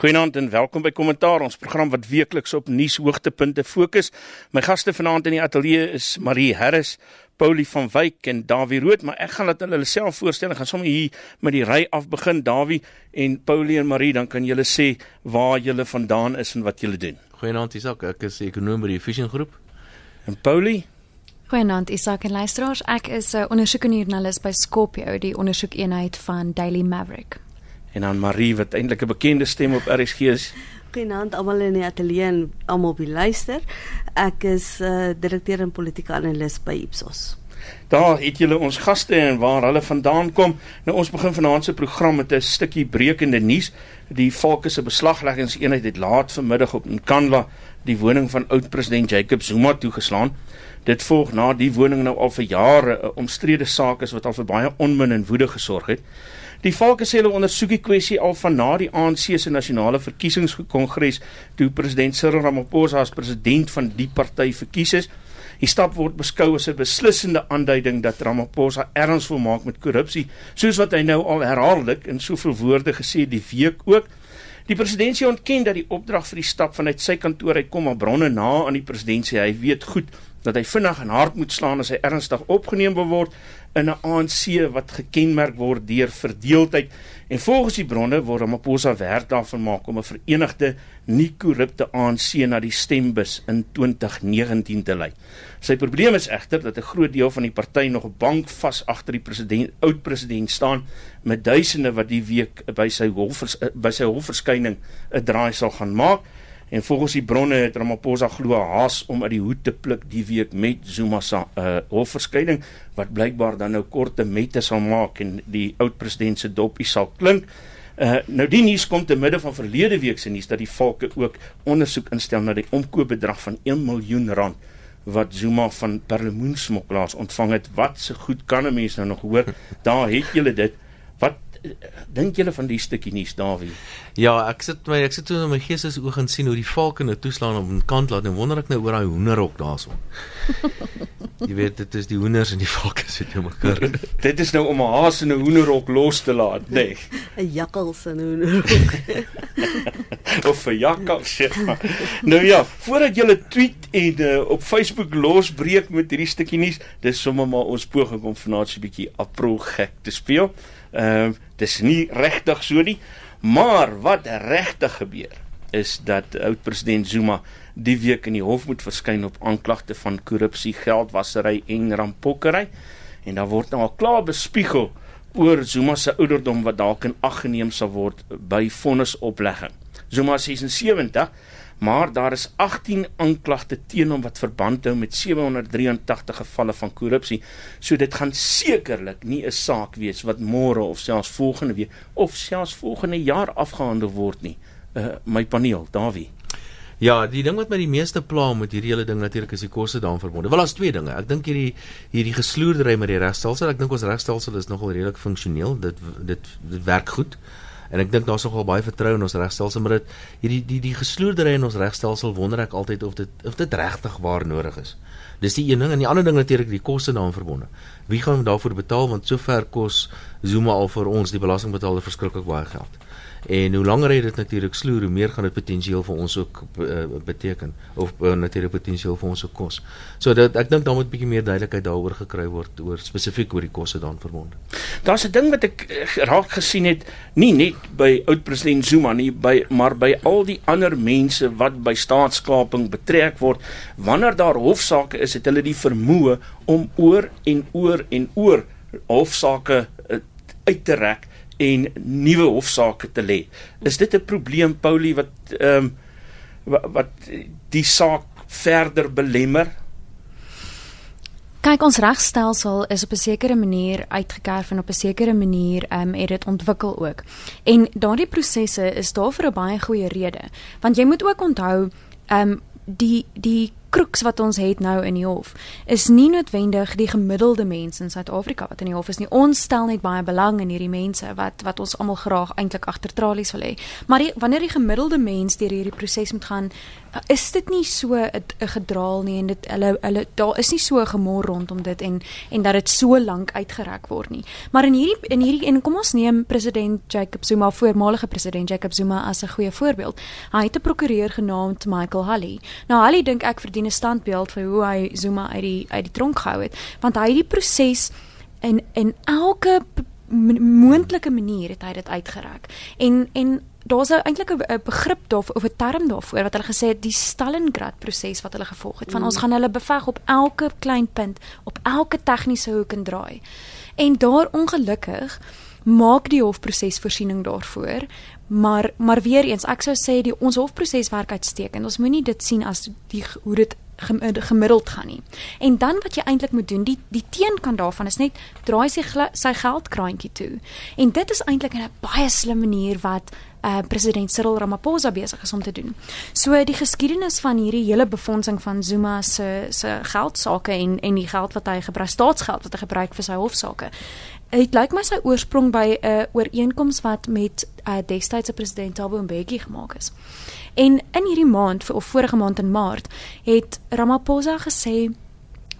Goeienaand en welkom by Kommentaar, ons program wat weekliks op nuushoogtepunte fokus. My gaste vanaand in die ateljee is Marie Harris, Paulie van Wyk en Dawie Rood, maar ek gaan laat hulle self voorstel. Ek gaan sommer hier met die ry af begin. Dawie en Paulie en Marie, dan kan julle sê waar julle vandaan is en wat julle doen. Goeienaand Isak, ek is ekonom by die Vision Groep. En Paulie? Goeienaand Isak en luisteraars. Ek is 'n ondersoekende joernalis by Scorpio, die ondersoekeenheid van Daily Maverick en dan Marie wat eintlik 'n bekende stem op RSG is. Goeienaand almal in die ateljee en almal op die luister. Ek is uh, direkteur en politieke analis by Ipsos. Daar het julle ons gaste en waar hulle vandaan kom. Nou ons begin vanaand se program met 'n stukkie brekende nuus. Die Volke se beslagleggingseenheid het laat vanmiddag op Nkandla die woning van oud-president Jacob Zuma toegeslaan. Dit volg na die woning nou al vir jare 'n omstrede saak is wat al vir baie onmin en woede gesorg het. Die Valke sê hulle ondersoek die kwessie al van na die ANC se nasionale verkiesingskongres toe president Cyril Ramaphosa as president van die party verkies is. Die stap word beskou as 'n beslissende aanduiding dat Ramaphosa erns wil maak met korrupsie, soos wat hy nou al herhaaldelik in soveel woorde gesê die week ook. Die presidentsie ontken dat die opdrag vir die stap vanuit sy kantoor uitkom, maar bronne na aan die presidentsie, hy weet goed dat hy vinnig en hard moet slaan as hy ernstig opgeneem word in 'n ANC wat gekenmerk word deur verdeeldheid en volgens die bronne word Ramaphosa werk daarvan maak om 'n verenigde nie korrupte ANC na die stembus in 2019 te lei. Sy probleem is egter dat 'n groot deel van die party nog bank vas agter die president oud president staan met duisende wat die week by sy hof by sy hofverskyning 'n draai sal gaan maak. En volgens die bronne het Ramaphosa glo haas om uit die hoed te pluk die week met Zuma se uh, hofverskyning wat blykbaar dan nou korte mette sal maak en die oud president se dopie sal klink. Uh, nou die nuus kom te midde van verlede week se nuus dat die valke ook ondersoek instel na die omkoopbedrag van 1 miljoen rand wat Zuma van perlemoensmokkelaars ontvang het. Wat se goed kan 'n mens nou nog hoor? Daar het julle dit. Dink julle van die stukkie nuus Dawie? Ja, ek sit my ek sit toe in my gees oog en sien hoe die valke nou toeslaan op 'n kant laat en wonder ek nou oor daai hoenderhok daarso. Jy weet dit is die hoenders en die valke sit jou mekaar. dit is nou om 'n haas in 'n hoenderhok los te laat, nê? Nee. 'n Jakkals in 'n hoenderhok. of 'n jakkals. nou ja, voordat julle tweet en uh, op Facebook losbreek met hierdie stukkie nuus, dis sommer maar ons poging om vanaand so 'n bietjie april gek te speel. Ehm uh, dis nie regtig so nie, maar wat regtig gebeur is dat oud president Zuma die week in die hof moet verskyn op aanklagte van korrupsie, geldwasery en rampokkery en daar word nou al klaar bespiegel oor Zuma se ouderdom wat dalk in ag geneem sal word by vonnisoplegging. Zuma is 76 maar daar is 18 aanklagte teen hom wat verband hou met 783 gevalle van korrupsie. So dit gaan sekerlik nie 'n saak wees wat môre of selfs volgende week of selfs volgende jaar afgehandel word nie. Uh my paneel, Dawie. Ja, die ding wat my die meeste pla met hierdie hele ding natuurlik is die koste daaraan verbonde. Wel as twee dinge. Ek dink hierdie hierdie gesloerdery met die regstelsel, ek dink ons regstelsel is nogal redelik funksioneel. Dit dit dit werk goed en ek dink daar's nogal baie vertroue in ons regstelsel maar dit hierdie die die gesloerdery in ons regstelsel wonder ek altyd of dit of dit regtig waar nodig is. Dis die een ding en die ander ding natuurlik die koste daaraan verbonde. Wie gaan daarvoor betaal want sover kos Zuma al vir ons die belastingbetaler verskriklik baie geld. En hoe langer hy dit natuurlik sloer, hoe meer gaan dit potensieel vir ons ook uh, beteken of uh, natuurlik potensieel vir ons ook kos. So dat ek dink daar moet 'n bietjie meer duidelikheid daaroor gekry word oor spesifiek oor die kosse daarin verbonde. Daar's 'n ding wat ek uh, raak gesien het, nie net by oud president Zuma nie, by maar by al die ander mense wat by staatskaping betrek word, wanneer daar hofsaake is, het hulle die vermoë om oor en oor en oor hofsaake uit te rek en nuwe hofsaake te lê. Is dit 'n probleem Paulie wat ehm um, wat, die saak verder belemmer? Kyk ons regstelsel is op 'n sekere manier uitgekerf en op 'n sekere manier ehm um, het dit ontwikkel ook. En daardie prosesse is daar vir 'n baie goeie rede. Want jy moet ook onthou ehm um, die die kruks wat ons het nou in die hof is nie noodwendig die gemiddelde mens in Suid-Afrika wat in die hof is nie. Ons stel net baie belang in hierdie mense wat wat ons almal graag eintlik agter tralies wil hê. Maar die, wanneer die gemiddelde mens deur hierdie proses moet gaan, is dit nie so 'n gedraal nie en dit hulle hulle daar is nie so gemor rondom dit en en dat dit so lank uitgereik word nie. Maar in hierdie in hierdie en kom ons neem president Jacob Zuma, voormalige president Jacob Zuma as 'n goeie voorbeeld. Hy het 'n prokureur genaamd Michael Halley. Nou Halley dink ek verdien 'n standbeeld vir hoe hy Zuma uit die uit die tronk gehou het, want hy het die proses in in elke moontlike manier het hy dit uitgereik. En en daar's eintlik 'n begrip daarvoor of 'n term daarvoor wat hulle gesê het die Stalingrad proses wat hulle gevolg het. Van mm. ons gaan hulle beveg op elke klein punt, op elke tegniese hoek en draai. En daar ongelukkig maak die hofproses voorsiening daarvoor. Maar maar weer eens, ek sou sê die ons hofproses werk uitstekend. Ons moenie dit sien as die hoe dit gemiddeld gaan nie. En dan wat jy eintlik moet doen, die die teenkant daarvan is net draai sy sy geldkraantjie toe. En dit is eintlik 'n baie slim manier wat uh, president Cyril Ramaphosa besig is om te doen. So die geskiedenis van hierdie hele befondsing van Zuma se se geldsaake en en die geld wat hy gebruik staatsgeld wat hy gebruik vir sy hofsaake. Dit lyk my sy oorsprong by 'n uh, ooreenkoms wat met uh, destydse president Thabo Mbeki gemaak is. En in hierdie maand of vorige maand in Maart het Ramaphosa gesê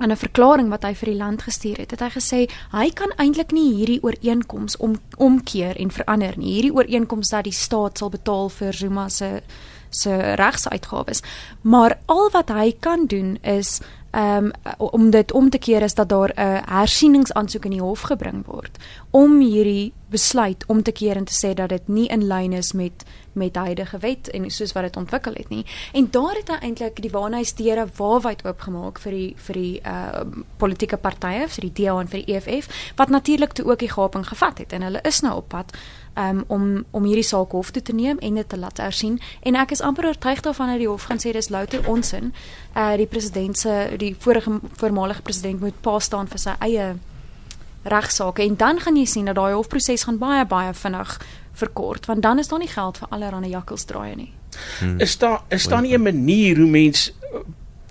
in 'n verklaring wat hy vir die land gestuur het, het hy gesê hy kan eintlik nie hierdie ooreenkoms om omkeer en verander nie. Hierdie ooreenkoms dat die staat sal betaal vir Zuma se se regsuitgawes. Maar al wat hy kan doen is um, om dit om te keer is dat daar 'n hersieningsaansoek in die hof gebring word om hierdie besluit om te keer en te sê dat dit nie in lyn is met met huidige wet en soos wat dit ontwikkel het nie. En daar het hy eintlik die waarheidsdeure waarwyd oopgemaak vir die vir die uh politieke partye, vir die DA en vir die EFF wat natuurlik toe ook die gaping gevat het en hulle is nou op pad um, om om hierdie saak hof toe te neem en dit te laat hersien en ek is amper oortuig daarvan dat die hof gaan sê dis louter onsin. Uh die president se die vorige voormalige president moet pa staan vir sy eie regsaake en dan gaan jy sien dat daai hofproses gaan baie baie vinnig verkort want dan is daar nie geld vir allerlei jakkelsdraaie nie. Hmm. Is daar is daar nie 'n manier hoe mens uh,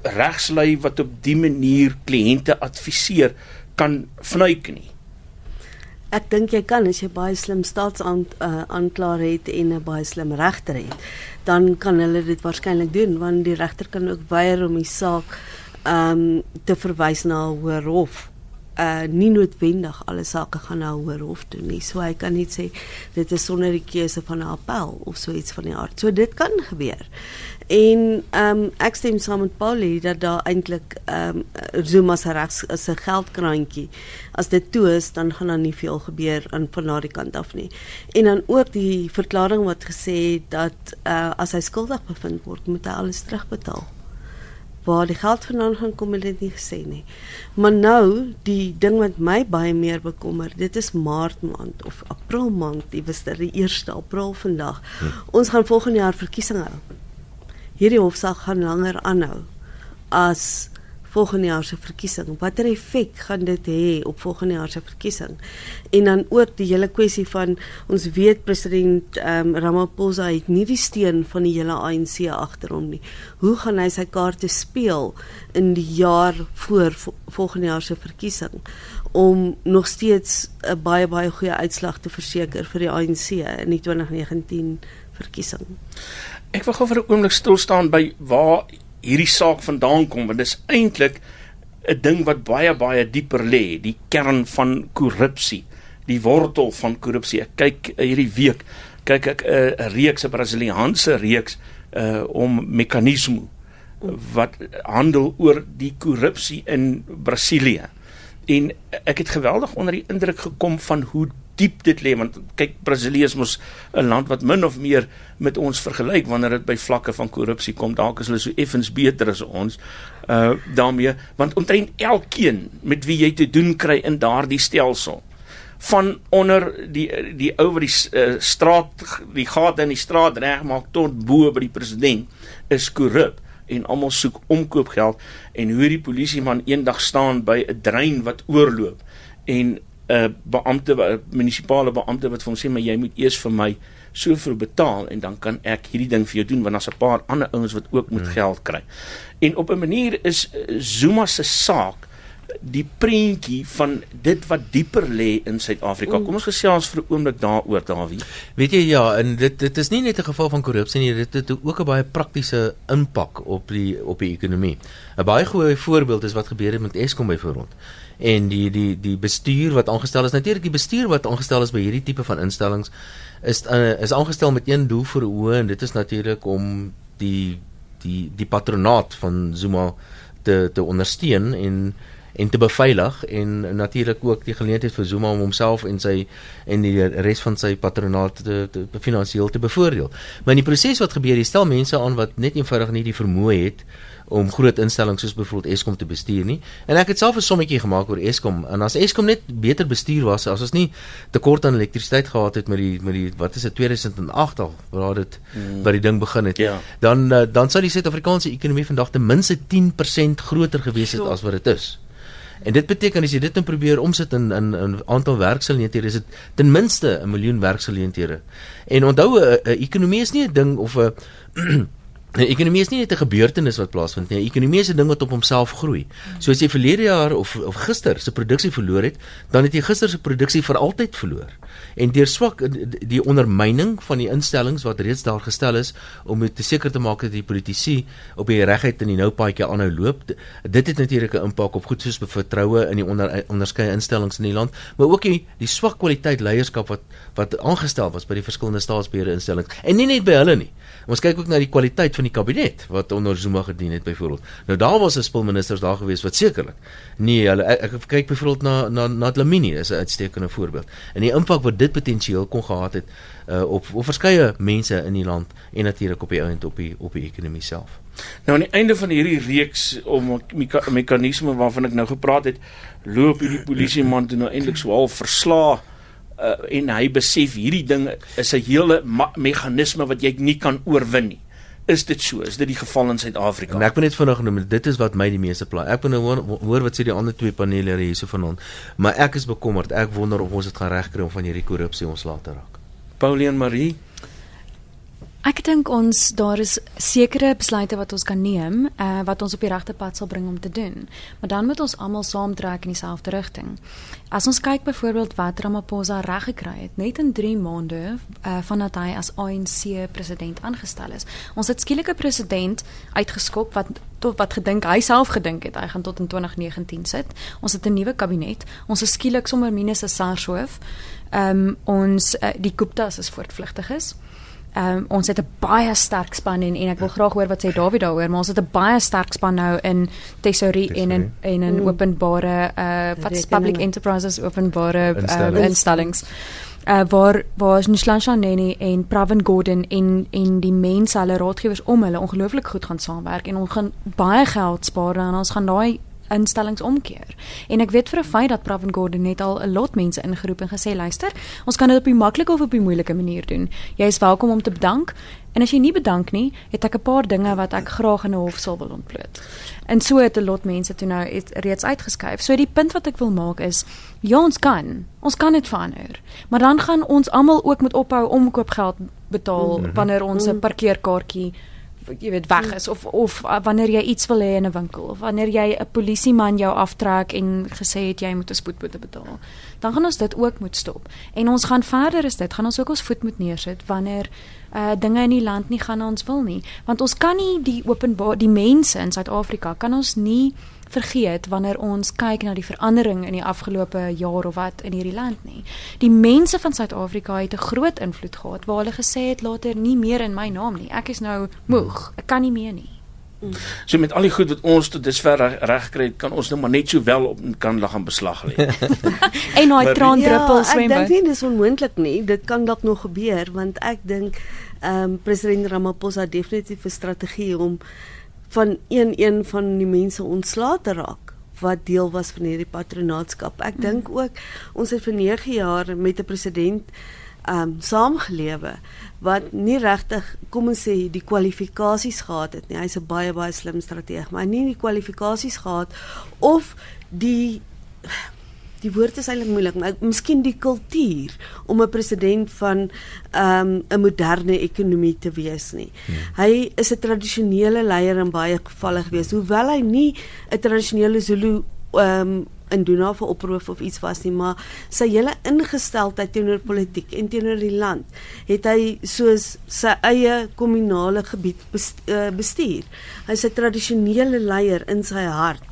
regslui wat op die manier kliënte adviseer kan vnuik nie? Ek dink jy kan as jy baie slim staatsaanklaer uh, het en 'n baie slim regter het, dan kan hulle dit waarskynlik doen want die regter kan ook weier om die saak ehm um, te verwys na 'n hoër hof uh nie noodwendig alle sake gaan na hoër hof toe nie. So hy kan net sê dit is sonder die keuse van 'n appel of so iets van die aard. So dit kan gebeur. En ehm um, ek stem saam met Paulie dat daar eintlik ehm um, Zuma se regs is 'n geldkrantjie. As dit toe is, dan gaan daar nie veel gebeur aan van daardie kant af nie. En dan ook die verklaring wat gesê het dat uh as hy skuldig bevind word, moet hy alles terugbetaal waar die geld vandaan gaan kom het dit nie gesê nie. Maar nou die ding wat my baie meer bekommer, dit is Maart maand of April maand, die was dit die 1 April vandag. Hm. Ons gaan volgende jaar verkiesing hou. Hierdie hofsaak gaan langer aanhou as volgende jaar se verkiesing. Watter effek gaan dit hê op volgende jaar se verkiesing? En dan ook die hele kwessie van ons weet president um, Ramaphosa het nie die steun van die hele ANC agter hom nie. Hoe gaan hy sy kaarte speel in die jaar voor volgende jaar se verkiesing om nog steeds 'n baie baie goeie uitslag te verseker vir die ANC in die 2019 verkiesing? Ek wil gou vir 'n oomblik stil staan by waar hierdie saak vandaan kom want dit is eintlik 'n ding wat baie baie dieper lê, die kern van korrupsie, die wortel van korrupsie. Ek kyk uh, hierdie week kyk ek eh, 'n reeks, 'n Brasiliaanse reeks uh om meganisme wat handel oor die korrupsie in Brasilië. En ek het geweldig onder die indruk gekom van hoe diep dit lê want kyk Brasilië is mos 'n land wat min of meer met ons vergelyk wanneer dit by vlakke van korrupsie kom. Dalk is hulle so effens beter as ons uh daarmee want omtrent elkeen met wie jy te doen kry in daardie stelsel van onder die die ou wat die uh, straat die gate in die straat regmaak tot bo by die president is korrup en almal soek omkoopgeld. En hoe die polisieman eendag staan by 'n drein wat oorloop en 'n beampte, 'n munisipale beampte wat vir hom sê maar jy moet eers vir my soveel betaal en dan kan ek hierdie ding vir jou doen want daar's 'n paar ander ouens wat ook moet hmm. geld kry. En op 'n manier is Zuma se saak die prentjie van dit wat dieper lê in Suid-Afrika. Kom ons gesels vir 'n oomblik daaroor, Dawie. Weet jy ja, en dit dit is nie net 'n geval van korrupsie nie, dit het ook 'n baie praktiese impak op die op die ekonomie. 'n Baie goeie voorbeeld is wat gebeur het met Eskom byvoorbeeld. En die die die bestuur wat aangestel is, natuurlik die bestuur wat aangestel is by hierdie tipe van instellings is uh, is aangestel met een doel vir oë en dit is natuurlik om die die die patronaat van Zuma te te ondersteun en en te beveilig en natuurlik ook die geleentheid vir Zuma om homself en sy en die res van sy patronaat te, te, te finansiëel te bevoordeel. Maar in die proses wat gebeur, jy stel mense aan wat net eenvoudig nie die vermoë het om groot instellings soos byvoorbeeld Eskom te bestuur nie. En ek het self 'n sommetjie gemaak oor Eskom en as Eskom net beter bestuur was, as ons nie tekort aan elektrisiteit gehad het met die met die wat is dit 2008 al waar dit hmm. waar die ding begin het, ja. dan eh, dan sou die Suid-Afrikaanse ekonomie vandag ten minste 10% groter gewees het as wat dit is. En dit beteken as jy dit nou probeer omsit in in 'n aantal werksgeleenthede, is dit ten minste 'n miljoen werksgeleenthede. En onthou 'n ekonomie is nie 'n ding of 'n 'n Ekonomie is nie net 'n gebeurtenis wat plaasvind nie. 'n Ekonomie is 'n ding wat op homself groei. So as jy verlede jaar of of gister se produksie verloor het, dan het jy gister se produksie vir altyd verloor. En deur swak die ondermyning van die instellings wat reeds daar gestel is om te seker te maak dat die politici op die regheid in die nou paadjie aanhou loop, dit het natuurlik 'n impak op goed soos vertroue in die onder, onderskeie instellings in die land, maar ook die, die swak kwaliteit leierskap wat wat aangestel was by die verskillende staatsbeheerde instellings. En nie net by hulle nie. Ons kyk ook na die kwaliteit van die kabinet wat onder Zuma gedien het byvoorbeeld. Nou daar was 'n spulministers daar gewees wat sekerlik nee, hulle ek, ek kyk byvoorbeeld na na na Lamini is 'n uitstekende voorbeeld. En die impak wat dit potensieel kon gehad het uh, op op verskeie mense in die land en natuurlik op die ount op die op die ekonomie self. Nou aan die einde van hierdie reeks om meka meganisme waarvan ek nou gepraat het, loop hierdie polisie man toe nou eintlik so half verslae uh, en hy besef hierdie ding is 'n hele meganisme wat jy nie kan oorwin nie. Is dit so? Is dit die geval in Suid-Afrika? En ek wil net vinnig noem, dit is wat my die meeste pla. Ek wil nou hoor, hoor wat sê die ander twee panele hierso vanaand. Maar ek is bekommerd. Ek wonder of ons dit gaan regkry om van hierdie korrupsie ons later raak. Pauline Marie Ek dink ons daar is sekere besluite wat ons kan neem, uh, wat ons op die regte pad sal bring om te doen. Maar dan moet ons almal saamtrek in dieselfde rigting. As ons kyk byvoorbeeld wat Ramaphosa reg gekry het, net in 3 maande uh, vandat hy as ANC president aangestel is. Ons het skielik 'n president uitgeskop wat tot wat gedink hy self gedink het hy gaan tot in 2019 sit. Ons het 'n nuwe kabinet. Ons is skielik sommer minus 'n SARS-hoof. Ehm um, ons uh, die Gupta's is voortvlugtig is. Ehm um, ons het 'n baie sterk span en en ek wil graag hoor wat sê David daaroor, maar ons het 'n baie sterk span nou in tesourie en in en in mm. openbare uh wat is public enterprises openbare uh, instellings. instellings. Uh, waar waar Nishlansha Nene en Pravin Gordhan en en die mense hulle raadgewers om hulle ongelooflik goed gaan saamwerk en ons gaan baie geld spaar en ons gaan daai instellings omkeer. En ek weet vir 'n feit dat Pravin Gordhan net al 'n lot mense ingeroep en gesê luister, ons kan dit op die maklike of op die moeilike manier doen. Jy is welkom om te bedank. En as jy nie bedank nie, het ek 'n paar dinge wat ek graag in 'n hof sal wil ontbloot. En so het 'n lot mense toe nou het reeds uitgeskuif. So die punt wat ek wil maak is, ja ons kan, ons kan dit verander. Maar dan gaan ons almal ook moet ophou om koopgeld betaal mm -hmm. wanneer ons 'n parkeerkaartjie jy weet weg is of of uh, wanneer jy iets wil hê in 'n winkel of wanneer jy 'n polisieman jou aftrek en gesê het jy moet 'n spoedboete betaal dan gaan ons dit ook moet stop. En ons gaan verder is dit gaan ons ook ons voet moet neersit wanneer uh dinge in die land nie gaan ons wil nie. Want ons kan nie die openbaar die mense in Suid-Afrika kan ons nie vergeet wanneer ons kyk na die verandering in die afgelope jaar of wat in hierdie land nie. Die mense van Suid-Afrika het 'n groot invloed gehad waar hulle gesê het later nie meer in my naam nie. Ek is nou moeg. Ek kan nie meer nie. So met al die goed wat ons tot dusver reg het, kan ons nou maar net so wel op kan lag aan beslag lê. en daai traan druppel swem. Ja, ek dink nie dis onmoontlik nie. Dit kan dalk nog gebeur want ek dink ehm um, president Ramaphosa definitief 'n strategie om van een een van die mense ontslae te raak wat deel was van hierdie patronaatskap. Ek mm. dink ook ons het vir 9 jaar met 'n president um saamgelewe wat nie regtig kom ons sê die kwalifikasies gehad het nie. Hy's 'n baie baie slim strateeg, maar nie die kwalifikasies gehad of die die woord is eintlik moeilik, maar miskien die kultuur om 'n president van ehm, 'n um, moderne ekonomie te wees nie. Hmm. Hy is 'n tradisionele leier in baie gevalle gewees, hoewel hy nie 'n tradisionele Zulu ehm um, in Duna vir oproep of iets was nie, maar sy hele ingesteldheid teenoor politiek en teenoor die land het hy soos sy eie kommunale gebied eh, bestuur. Hy's 'n tradisionele leier in sy hart.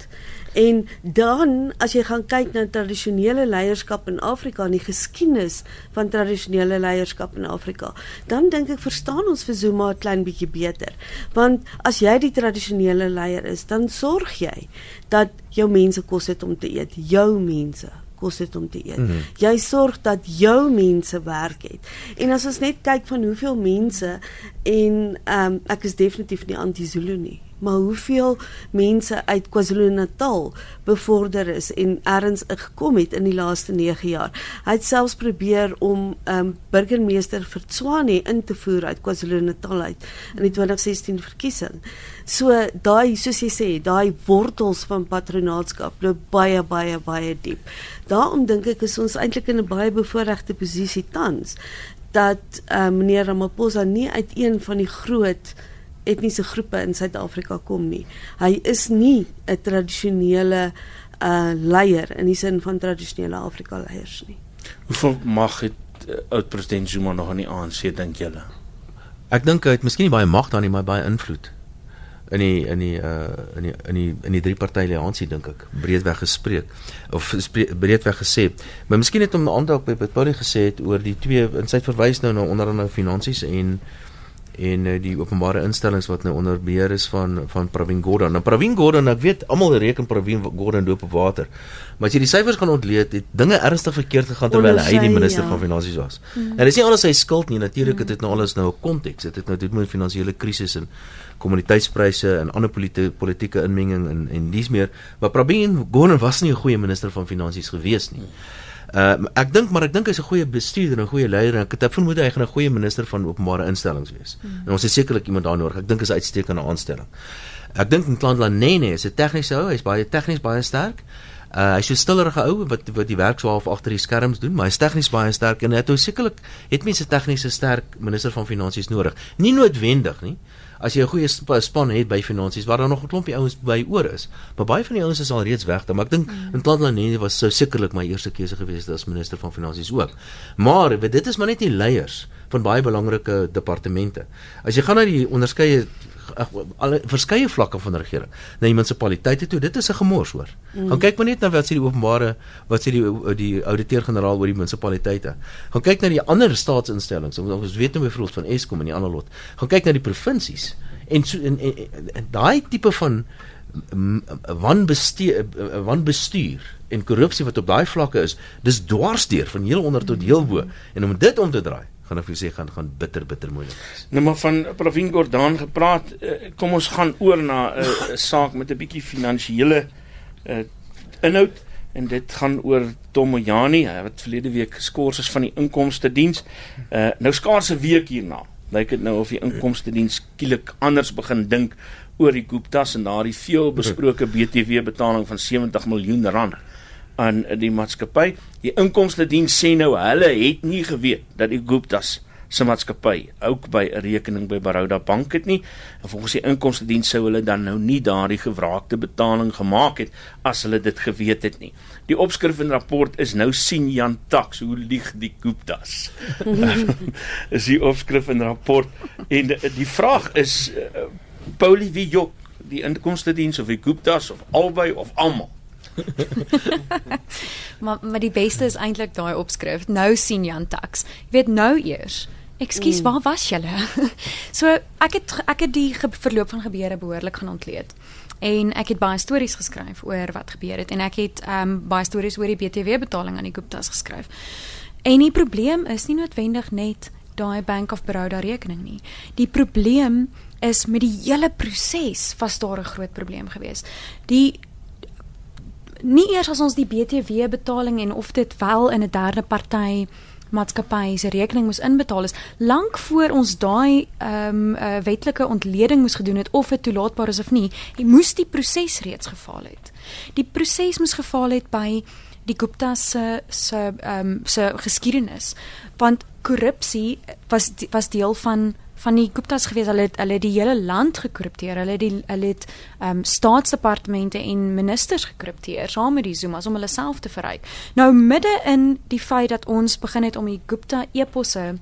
En dan as jy gaan kyk na tradisionele leierskap in Afrika en die geskiedenis van tradisionele leierskap in Afrika, dan dink ek verstaan ons vir Zuma 'n klein bietjie beter. Want as jy die tradisionele leier is, dan sorg jy dat jou mense kos het om te eet, jou mense kos het om te eet. Mm -hmm. Jy sorg dat jou mense werk het. En as ons net kyk van hoeveel mense en ehm um, ek is definitief nie anti-Zulu nie maar hoeveel mense uit KwaZulu-Natal bevorder is en erns gekom het in die laaste 9 jaar. Hy het selfs probeer om um burgemeester vir Tswane in te voer uit KwaZulu-Natal uit in die 2016 verkiesing. So daai soos jy sê, daai wortels van patronaatskap loop baie baie baie diep. Daarom dink ek is ons eintlik in 'n baie bevoordeelde posisie tans dat um, meneer Ramaphosa nie uit een van die groot etniese groepe in Suid-Afrika kom nie. Hy is nie 'n tradisionele uh leier in die sin van tradisionele Afrika leiers nie. Hoeveel mag het uh, oud president Zuma nog aan die ANC dink julle? Ek dink hy het miskien nie baie mag daar nie, maar baie invloed in die in die uh in die in die in die drie party alliansie dink ek breedweg gespreek of breedweg gesê maar miskien het hom aandag by Paulie gesê het oor die twee in sy verwys nou na onder andere finansies en en uh, die openbare instellings wat nou onder beheer is van van Pravin Gordhan. Nou Pravin Gordhan, ek weet almal reken Pravin Gordhan loop op water. Maar as jy die syfers gaan ontleed, het dinge ernstig verkeerd gegaan terwyl hy die minister ja. van finansies was. Mm. En dis nie alles sy skuld nie. Natuurlik het dit nou alles nou 'n konteks. Dit het nou dit met finansiële krisis en kommoditeitspryse en ander politieke politieke inmenging en en dis meer. Maar Pravin Gordhan was nie 'n goeie minister van finansies gewees nie. Mm. Uh ek dink maar ek dink hy's 'n goeie bestuurder en 'n goeie leier en ek het vermoed hy gaan 'n goeie minister van openbare instellings wees. Mm. En ons het sekerlik iemand daar nodig. Ek dink is 'n uitstekende aanstelling. Ek dink Nklandla Nene is 'n tegniese ou, hy's baie tegnies baie sterk. Uh hy's so stillerige ou wat wat die werk swaar agter die skerms doen, maar hy's tegnies baie sterk en hy het sekerlik het mense tegniese sterk minister van finansies nodig. Nie noodwendig nie as jy 'n goeie span het by finansies waar daar nog 'n klompie ouens by oor is. Maar baie van die ouens is al reeds weg, maar ek dink mm. in Tlantlanie was sou sekerlik my eerste keuse gewees het as minister van finansies ook. Maar dit is maar net die leiers van baie belangrike departemente. As jy gaan na die onderskeie al verskeie vlakke van regering na die munisipaliteite toe dit is 'n gemors hoor. Mm. Gaan kyk maar net na wat sê die openbare wat sê die die ouditeur-generaal oor die munisipaliteite. Gaan kyk na die ander staatsinstellings. Ons weet nou byvoorbeeld van Eskom en die ander lot. Gaan kyk na die provinsies en so en, en, en, en daai tipe van wanbestuur wanbestuur en korrupsie wat op daai vlakke is, dis dwarsdeur van heel onder tot heel bo en om dit om te draai gaan ek vir sê gaan gaan bitter bitter moeilik wees. Nou maar van Provin Gordaan gepraat, uh, kom ons gaan oor na eh, 'n uh, saak met 'n bietjie finansiële uh, inhoud en dit gaan oor Tom Mojani wat verlede week geskort is van die inkomste diens. Uh, nou skaars 'n week hierna. Lyk dit nou of die inkomste diens skielik anders begin dink oor die Guptas en daardie veel besproke BTW betaling van 70 miljoen rand aan die maatskappy. Die inkomste diens sê nou hulle het nie geweet dat die Guptas se maatskappy ook by 'n rekening by Baroda Bank het nie. En volgens die inkomste diens sou hulle dan nou nie daardie gewraakte betaling gemaak het as hulle dit geweet het nie. Die opskrif en rapport is nou sien Jan Tax hoe lieg die Guptas. is die opskrif en rapport en die, vraag is uh, Paulie wie jok die inkomste diens of die Guptas of albei of almal maar maar die beste is eintlik daai opskrif. Nou sien Jan Tax. Jy weet nou eers. Ekskuus, mm. waar was julle? so ek het ek het die verloop van gebeure behoorlik gaan ontleed. En ek het baie stories geskryf oor wat gebeur het en ek het ehm um, baie stories oor die BTW betaling aan die Guptas geskryf. En die probleem is nie noodwendig net daai Bank of Baroda rekening nie. Die probleem is met die hele proses was daar 'n groot probleem geweest. Die nie eers as ons die BTW betaling en of dit wel in 'n derde party maatskappy se rekening moes inbetaal is lank voor ons daai ehm um, uh, wetlike ontleding moes gedoen het of dit toelaatbaar is of nie, jy moes die proses reeds gefaal het. Die proses moes gefaal het by die Gupta se se ehm um, se geskiedenis want korrupsie was was deel van van die Guptas gewees. Hulle het hulle het die hele land gekripteer. Hulle het die hulle het ehm um, staatsdepartemente en ministers gekripteer saam met die Zumas om hulle self te verryk. Nou midde in die feit dat ons begin het om die Gupta eposse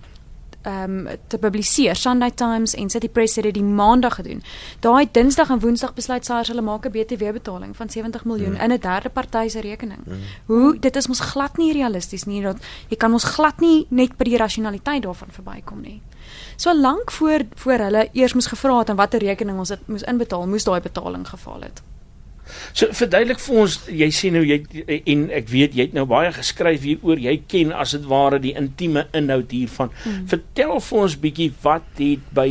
um, te publiseer. Sunday Times en City Press het dit die maandag gedoen. Daai Dinsdag en Woensdag besluit SARS hulle maak 'n BTW betaling van 70 miljoen mm. in 'n derde party se rekening. Mm. Hoe dit is mos glad nie realisties nie dat jy kan ons glad nie net by die rasionaliteit daarvan verbykom nie. So lank voor voor hulle eers moes gevra het en watter rekening ons dit moes inbetaal, moes daai betaling geval het. So verduidelik vir ons, jy sê nou jy en ek weet jy het nou baie geskryf hieroor, jy ken as dit ware die intieme inhoud hiervan. Hmm. Vertel vir ons bietjie wat het by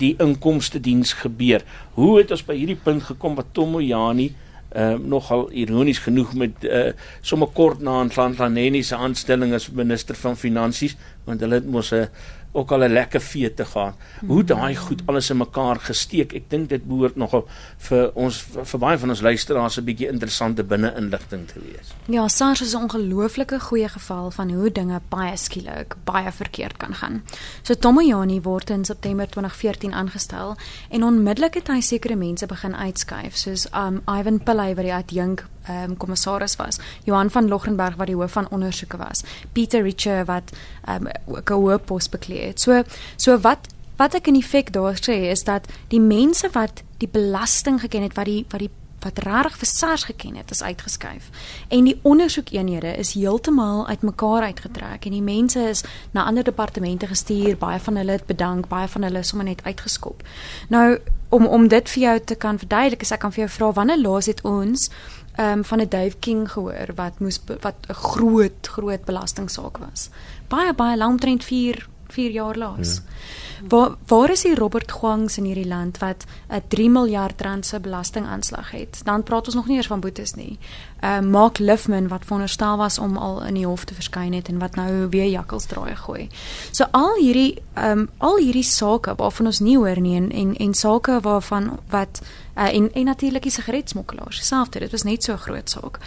die inkomste diens gebeur. Hoe het ons by hierdie punt gekom wat Tomojani ehm uh, nogal ironies genoeg met uh, sommer kort na Ntlanhlaneni se aanstelling as minister van finansies want hulle het mos 'n uh, ook al 'n lekker vee te gaan. Hoe daai goed alles in mekaar gesteek. Ek dink dit behoort nogal vir ons vir, baie van ons luisteraars 'n bietjie interessante binne-inligting te wees. Ja, SARS is 'n ongelooflike goeie geval van hoe dinge baie skielik baie verkeerd kan gaan. So Tomojani word in September 2014 aangestel en onmiddellik het hy sekere mense begin uitskuif soos um Ivan Pillay wat die adjunk um, kommissaris was, Johan van Logrenberg wat die hoof van ondersoeke was, Pieter Richer wat um, 'n hoë pos bekleed het. So so wat wat ek in effek daar sê is dat die mense wat die belasting geken het wat die wat die wat regtig vir SARS geken het is uitgeskuif en die ondersoekeenhede is heeltemal uitmekaar uitgetrek en die mense is na ander departemente gestuur baie van hulle het bedank baie van hulle is sommer net uitgeskop nou om om dit vir jou te kan verduidelik ek kan vir jou vra wanneer laas het ons um, van 'n Dave King gehoor wat moes wat 'n groot groot belastingsaak was. Baie baie lank omtrent 4 4 jaar laas. Ja. Waar waar is die Robert Gwangs in hierdie land wat 'n 3 miljard rand se belastingaanslag het? Dan praat ons nog nie eers van boetes nie. Uh, Mark Liffman wat veronderstel was om al in die hof te verskyn het en wat nou weer jakkels draai gooi. So al hierdie um, al hierdie sake waarvan ons nie hoor nie en en, en sake waarvan wat uh, en en natuurlik die sigaretsmokkelaars selfde dit was net so 'n groot saak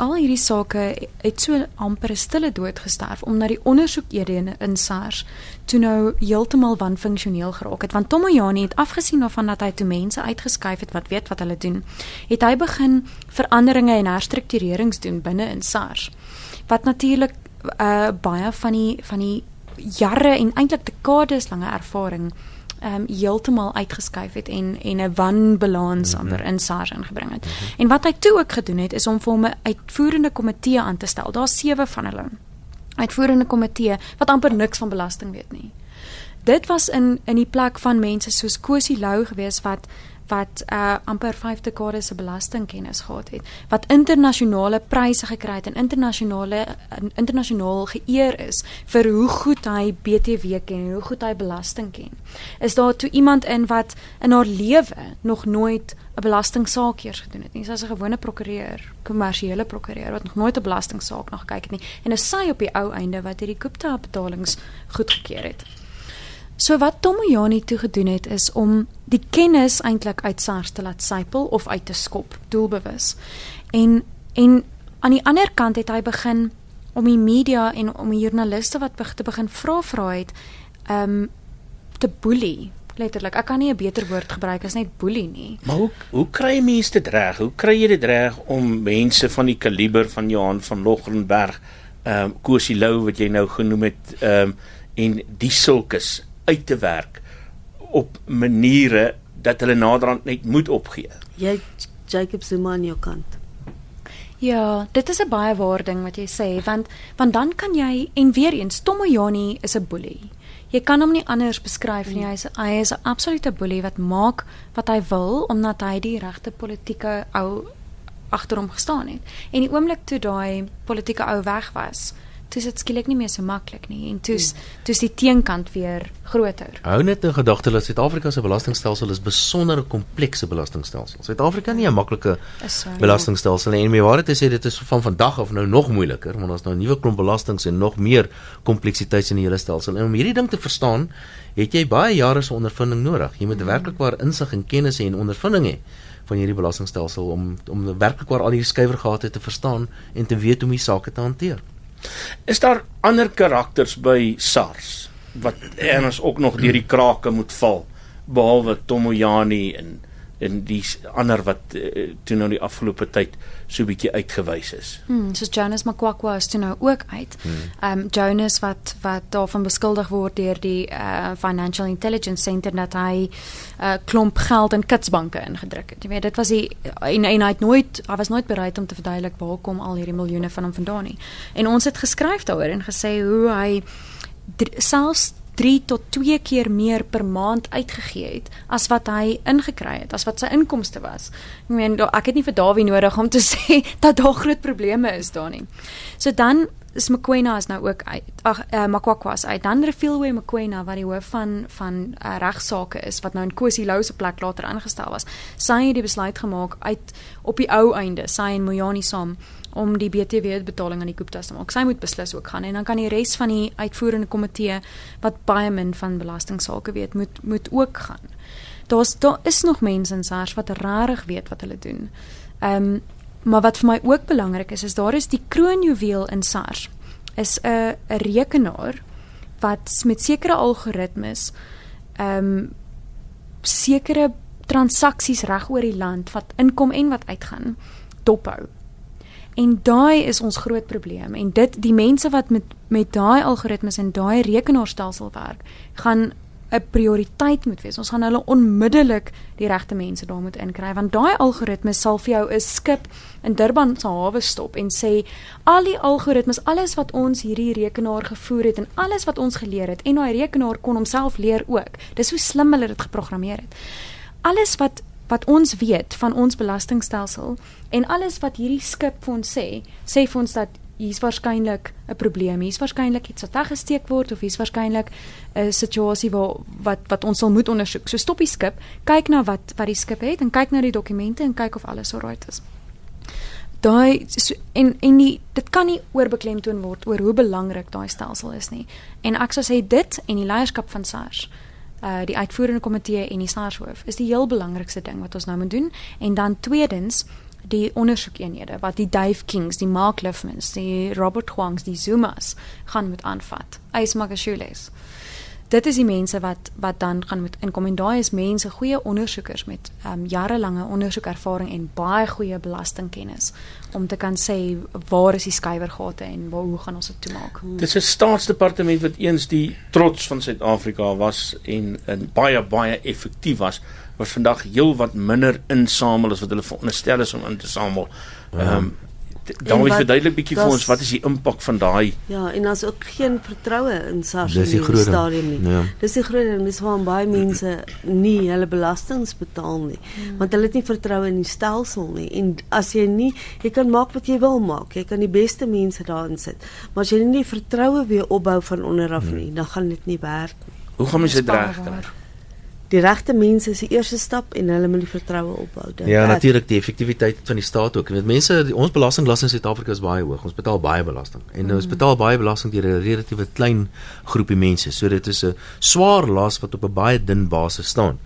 al hierdie sake het so amper 'n stille dood gesterf omdat die ondersoekeenhede in SARS toe nou heeltemal wanfunksioneel geraak het want Tomojani het afgesien daarvan dat hy toe mense uitgeskuif het wat weet wat hulle doen het hy begin veranderinge en herstrukturerings doen binne in SARS wat natuurlik uh, baie van die van die jare en eintlik dekades lange ervaring ehm um, heeltemal uitgeskuif het en en 'n wanbalans mm -hmm. amper in SARS ingebring het. Mm -hmm. En wat hy toe ook gedoen het is om vir hom 'n uitvoerende komitee aan te stel. Daar's sewe van hulle. Uitvoerende komitee wat amper niks van belasting weet nie. Dit was in in die plek van mense soos Kosie Lou gewees wat wat uh amper 5 dekades se belastingkennis gehad het, wat internasionale pryse gekry het en internasionale internasionaal geëer is vir hoe goed hy BTW ken en hoe goed hy belasting ken. Is daar toe iemand in wat in haar lewe nog nooit 'n belastingsaak eers gedoen het nie. Sy's 'n gewone prokureur, kommersiële prokureur wat nog nooit 'n belastingsaak nog gekyk het nie. En is sy op die ou einde wat hierdie Gupta betalings goedgekeur het. So wat Tomojani toe gedoen het is om die kennis eintlik uit SARS te laat sypel of uit te skop, doelbewus. En en aan die ander kant het hy begin om die media en om die joernaliste wat begin te begin vra vra het um te boelie letterlik. Ek kan nie 'n beter woord gebruik as net boelie nie. Maar hoe hoe kry mense dit reg? Hoe kry jy dit reg om mense van die kaliber van Johan van Logrenberg ehm um, Kosie Lou wat jy nou genoem het ehm um, en die sulkes uit te werk op maniere dat hulle naderhand net moet opgee. Jy Jacob Zuma aan jou kant. Ja, dit is 'n baie waar ding wat jy sê want want dan kan jy en weer eens Tomojani is 'n boelie. Jy kan hom nie anders beskryf nie. Hy is hy is 'n absolute boelie wat maak wat hy wil omdat hy die regte politieke ou agter hom gestaan het. En die oomblik toe daai politieke ou weg was, dis dit skielik nie meer so maklik nie en toets toets die teenkant weer groter. Hou net in gedagte dat Suid-Afrika se belastingstelsel is besonder komplekse belastingstelsel. Suid-Afrika nie 'n maklike belastingstelsel nie. En my waarheid is dit is van vandag af nou nog moeiliker want ons nou nuwe klomp belastings en nog meer kompleksiteit in die hele stelsel. En om hierdie ding te verstaan, het jy baie jare se ondervinding nodig. Jy moet mm. werklik waar insig en kennis hê en ondervinding hê van hierdie belastingstelsel om om werklik waar al hierdie skuiwergate te verstaan en te weet hoe om die sake te hanteer. Is daar ander karakters by SARS? wat erns ook nog deur die krake moet val behalwe Tomoyani en en die ander wat uh, toe nou die afgelope tyd so bietjie uitgewys is. Hmm, so Jonas Makwakwa is toe nou ook uit. Hmm. Um Jonas wat wat daarvan beskuldig word deur die uh, Financial Intelligence Center dat hy 'n uh, klomp geld in kitsbanke ingedruk het. Jy weet, dit was die en, en hy het nooit hy was nooit bereid om te verduidelik waar kom al hierdie miljoene van hom vandaan nie. En ons het geskryf daaroor en gesê hoe hy selfs 3 tot 2 keer meer per maand uitgegee het as wat hy ingekry het, as wat sy inkomste was. Ek meen ek het nie vir Dawie nodig om te sê dat daar groot probleme is daar nie. So dan is Mkwena is nou ook uit. Ag uh, Makwakwa is uit. Dan Refilwe Mkwena wat die hoof van van uh, regsaake is wat nou in Kosi Lou se plek later aangestel was. Sy het die besluit gemaak uit op die ou einde, sy en Mojani saam om die BTW betaling aan die Guptas te maak. Sy moet beslis ook gaan en dan kan die res van die uitvoerende komitee wat baie min van belastingsaake weet, moet moet ook gaan. Daar's daar is nog mense in SARS wat regtig weet wat hulle doen. Ehm um, maar wat vir my ook belangrik is, is daar is die kroonjuweel in SARS is 'n 'n rekenaar wat met sekere algoritmes ehm um, sekere transaksies reg oor die land wat inkom en wat uitgaan dophou. En daai is ons groot probleem en dit die mense wat met met daai algoritmes en daai rekenaarstelsel werk, gaan 'n prioriteit moet wees. Ons gaan hulle onmiddellik die regte mense daar moet inkry want daai algoritmes sal vir jou 'n skip in Durban se hawe stop en sê al die algoritmes, alles wat ons hierdie rekenaar gevoer het en alles wat ons geleer het en daai rekenaar kon homself leer ook. Dis hoe slim hulle dit geprogrammeer het. Alles wat wat ons weet van ons belastingstelsel en alles wat hierdie skip vir ons sê, sê vir ons dat hier's waarskynlik 'n probleem, hier's waarskynlik iets wat weggesteek word of hier's waarskynlik 'n situasie waar wat wat ons sal moet ondersoek. So stop die skip, kyk na wat wat die skip het en kyk na die dokumente en kyk of alles alright is. Daai so, en en die dit kan nie oorbeklemtoon word oor hoe belangrik daai stelsel is nie. En ek sou sê dit en die leierskap van SARS uh die uitvoerende komitee en die SARS-hoof is die heel belangrikste ding wat ons nou moet doen en dan tweedens die ondersoekeenhede wat die Dave Kings, die Mark Liffmans, die Robert Huangs, die Zumas gaan moet aanvat. Ys Magashules. Dit is die mense wat wat dan gaan moet inkom en daai is mense, goeie ondersoekers met um, jarelange ondersoekervaring en baie goeie belastingkennis om te kan sê waar is die skuiwergate en waar hoe gaan ons dit toemaak. Dit is 'n staatsdepartement wat eens die trots van Suid-Afrika was en en baie baie effektief was wat vandag heel wat minder insamel as wat hulle veronderstel is om in te samel. Ja. Ehm um, dan wil ek verduidelik bietjie vir ons wat is die impak van daai Ja, en daar's ook geen vertroue in SARS in die stadium nie. Ja. Dis die groot ding, dis waarom baie mense nie hulle belastings betaal nie, hmm. want hulle het nie vertroue in die stelsel nie. En as jy nie, jy kan maak wat jy wil maak, jy kan die beste mense daarin sit, maar as jy nie vertroue weer opbou van onder af hmm. nie, dan gaan dit nie werk nie. Hoe gaan mens dit regkry? Die regte mense is die eerste stap en hulle moet die vertroue opbou. Ja, natuurlik die effektiwiteit van die staat ook. Weet mense, ons belastinglas in Suid-Afrika is baie hoog. Ons betaal baie belasting. En mm. ons betaal baie belasting deur 'n relatiewe klein groepie mense. So dit is 'n swaar las wat op 'n baie dun basis staan.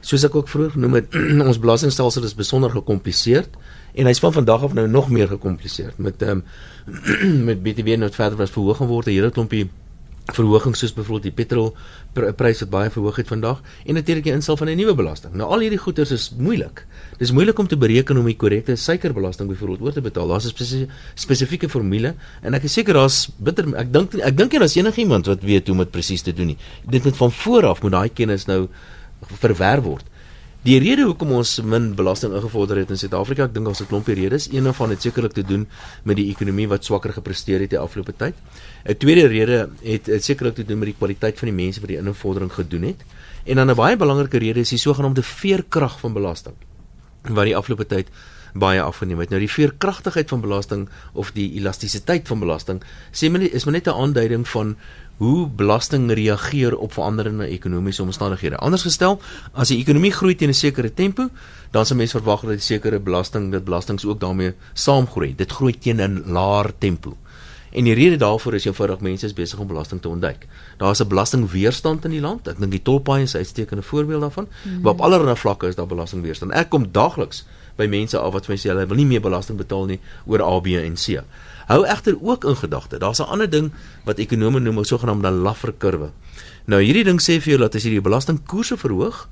Soos ek ook vroeër genoem het, ons belastingstelsel is besonder gekompliseerd en hy's van vandag af nou nog meer gekompliseerd met um, met BTW nou verder was verhoog geword, 'n hele klompie verhogings soos byvoorbeeld die petrol prys wat baie verhoog het vandag en natuurlik die instel van 'n nuwe belasting. Nou al hierdie goederes is moeilik. Dis moeilik om te bereken om die korrekte suikerbelasting byvoorbeeld oor te betaal. Daar's 'n spesi spesifieke formule en ek is seker daar's bitter ek dink ek dink nie daar's enigiemand wat weet hoe om dit presies te doen nie. Dit moet van voor af moet daai kennis nou verwerf word. Die rede hoekom ons min belasting ingevorder het in Suid-Afrika, ek dink het 'n klompie redes. Een van dit sekerlik te doen met die ekonomie wat swakker gepresteer het die afgelope tyd. 'n Tweede rede het, het sekerlik te doen met die kwaliteit van die mense wat die invordering gedoen het. En dan 'n baie belangrike rede is die sogenaamde veerkrag van belasting wat die afgelope tyd baie afgeneem het. Nou die veerkragtigheid van belasting of die elastisiteit van belasting sê men is maar net 'n aanduiding van hoe belasting reageer op veranderende ekonomiese omstandighede. Anders gestel, as die ekonomie groei teen 'n sekere tempo, dan sal mense verwag dat die sekere belasting, dit belastings ook daarmee saamgroei. Dit groei teen 'n laer tempo. En die rede daarvoor is eenvoudig mense is besig om belasting te ontduik. Daar's 'n belastingweerstand in die land. Ek dink die tolpaaie is 'n uitstekende voorbeeld daarvan. Mm. Maar op allerlei vlakke is daar belastingweerstand. Ek kom daagliks by mense af wat vir my sê hulle wil nie meer belasting betaal nie oor A, B en C. Hou egter ook in gedagte, daar's 'n ander ding wat ekonome noem 'n sogenaamde Laffer kurwe. Nou hierdie ding sê vir jou dat as jy die belastingkoerse verhoog,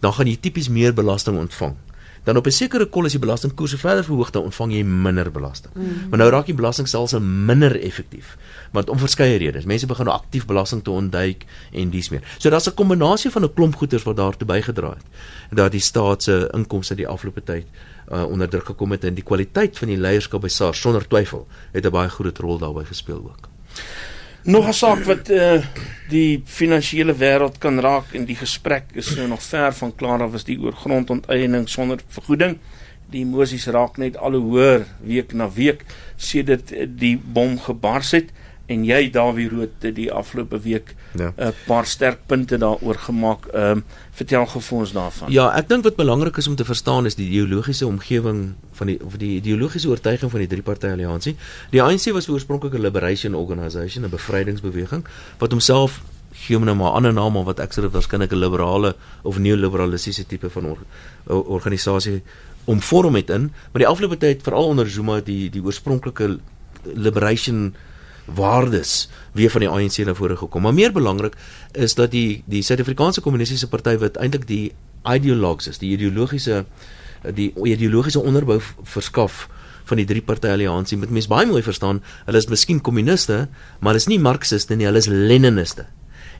dan gaan jy tipies meer belasting ontvang dan op 'n sekere kol as die belastingkoerse verder verhoog dan ontvang jy minder belasting. Mm. Maar nou raak die belastingstelsel minder effektief. Want om verskeie redes. Mense begin nou aktief belasting te ontduik en dies meer. So daar's 'n kombinasie van 'n klomp goeders wat daartoe bygedra het dat die staat se inkomste die afgelope tyd uh, onder druk gekom het en die kwaliteit van die leierskap by SARS sonder twyfel het 'n baie groot rol daarbey gespeel ook. Nog 'n saak wat uh, die finansiële wêreld kan raak en die gesprek is nou nog ver van klaar af is die oor grondonteiening sonder vergoeding. Die emosies raak net al hoe hoër week na week sedert die bom gebars het en jy Dawie Rood die afgelope week 'n ja. uh, paar sterk punte daaroor gemaak. Ehm uh, vertel gou vir ons daarvan. Ja, ek dink wat belangrik is om te verstaan is die ideologiese omgewing van die of die ideologiese oortuiging van die drie party alliansie. Die ANC was oorspronklik 'n liberation organisation, 'n bevrydingsbeweging wat homself gee hom nou maar 'n ander naam of wat ek sê dit waarskynlik 'n liberale of neoliberalistiese tipe van or, organisasie omvorm het in, maar die afgelope tyd veral onder Zuma die die oorspronklike liberation waardes weer van die ANC na vore gekom. Maar meer belangrik is dat die die Suid-Afrikaanse Kommunistiese Party wat eintlik die ideologs is, die ideologiese die ideologiese onderbou verskaf van die drie party alliansie. Met mense baie mooi verstaan, hulle is miskien kommuniste, maar hulle is nie marxiste nie, hulle is leniniste.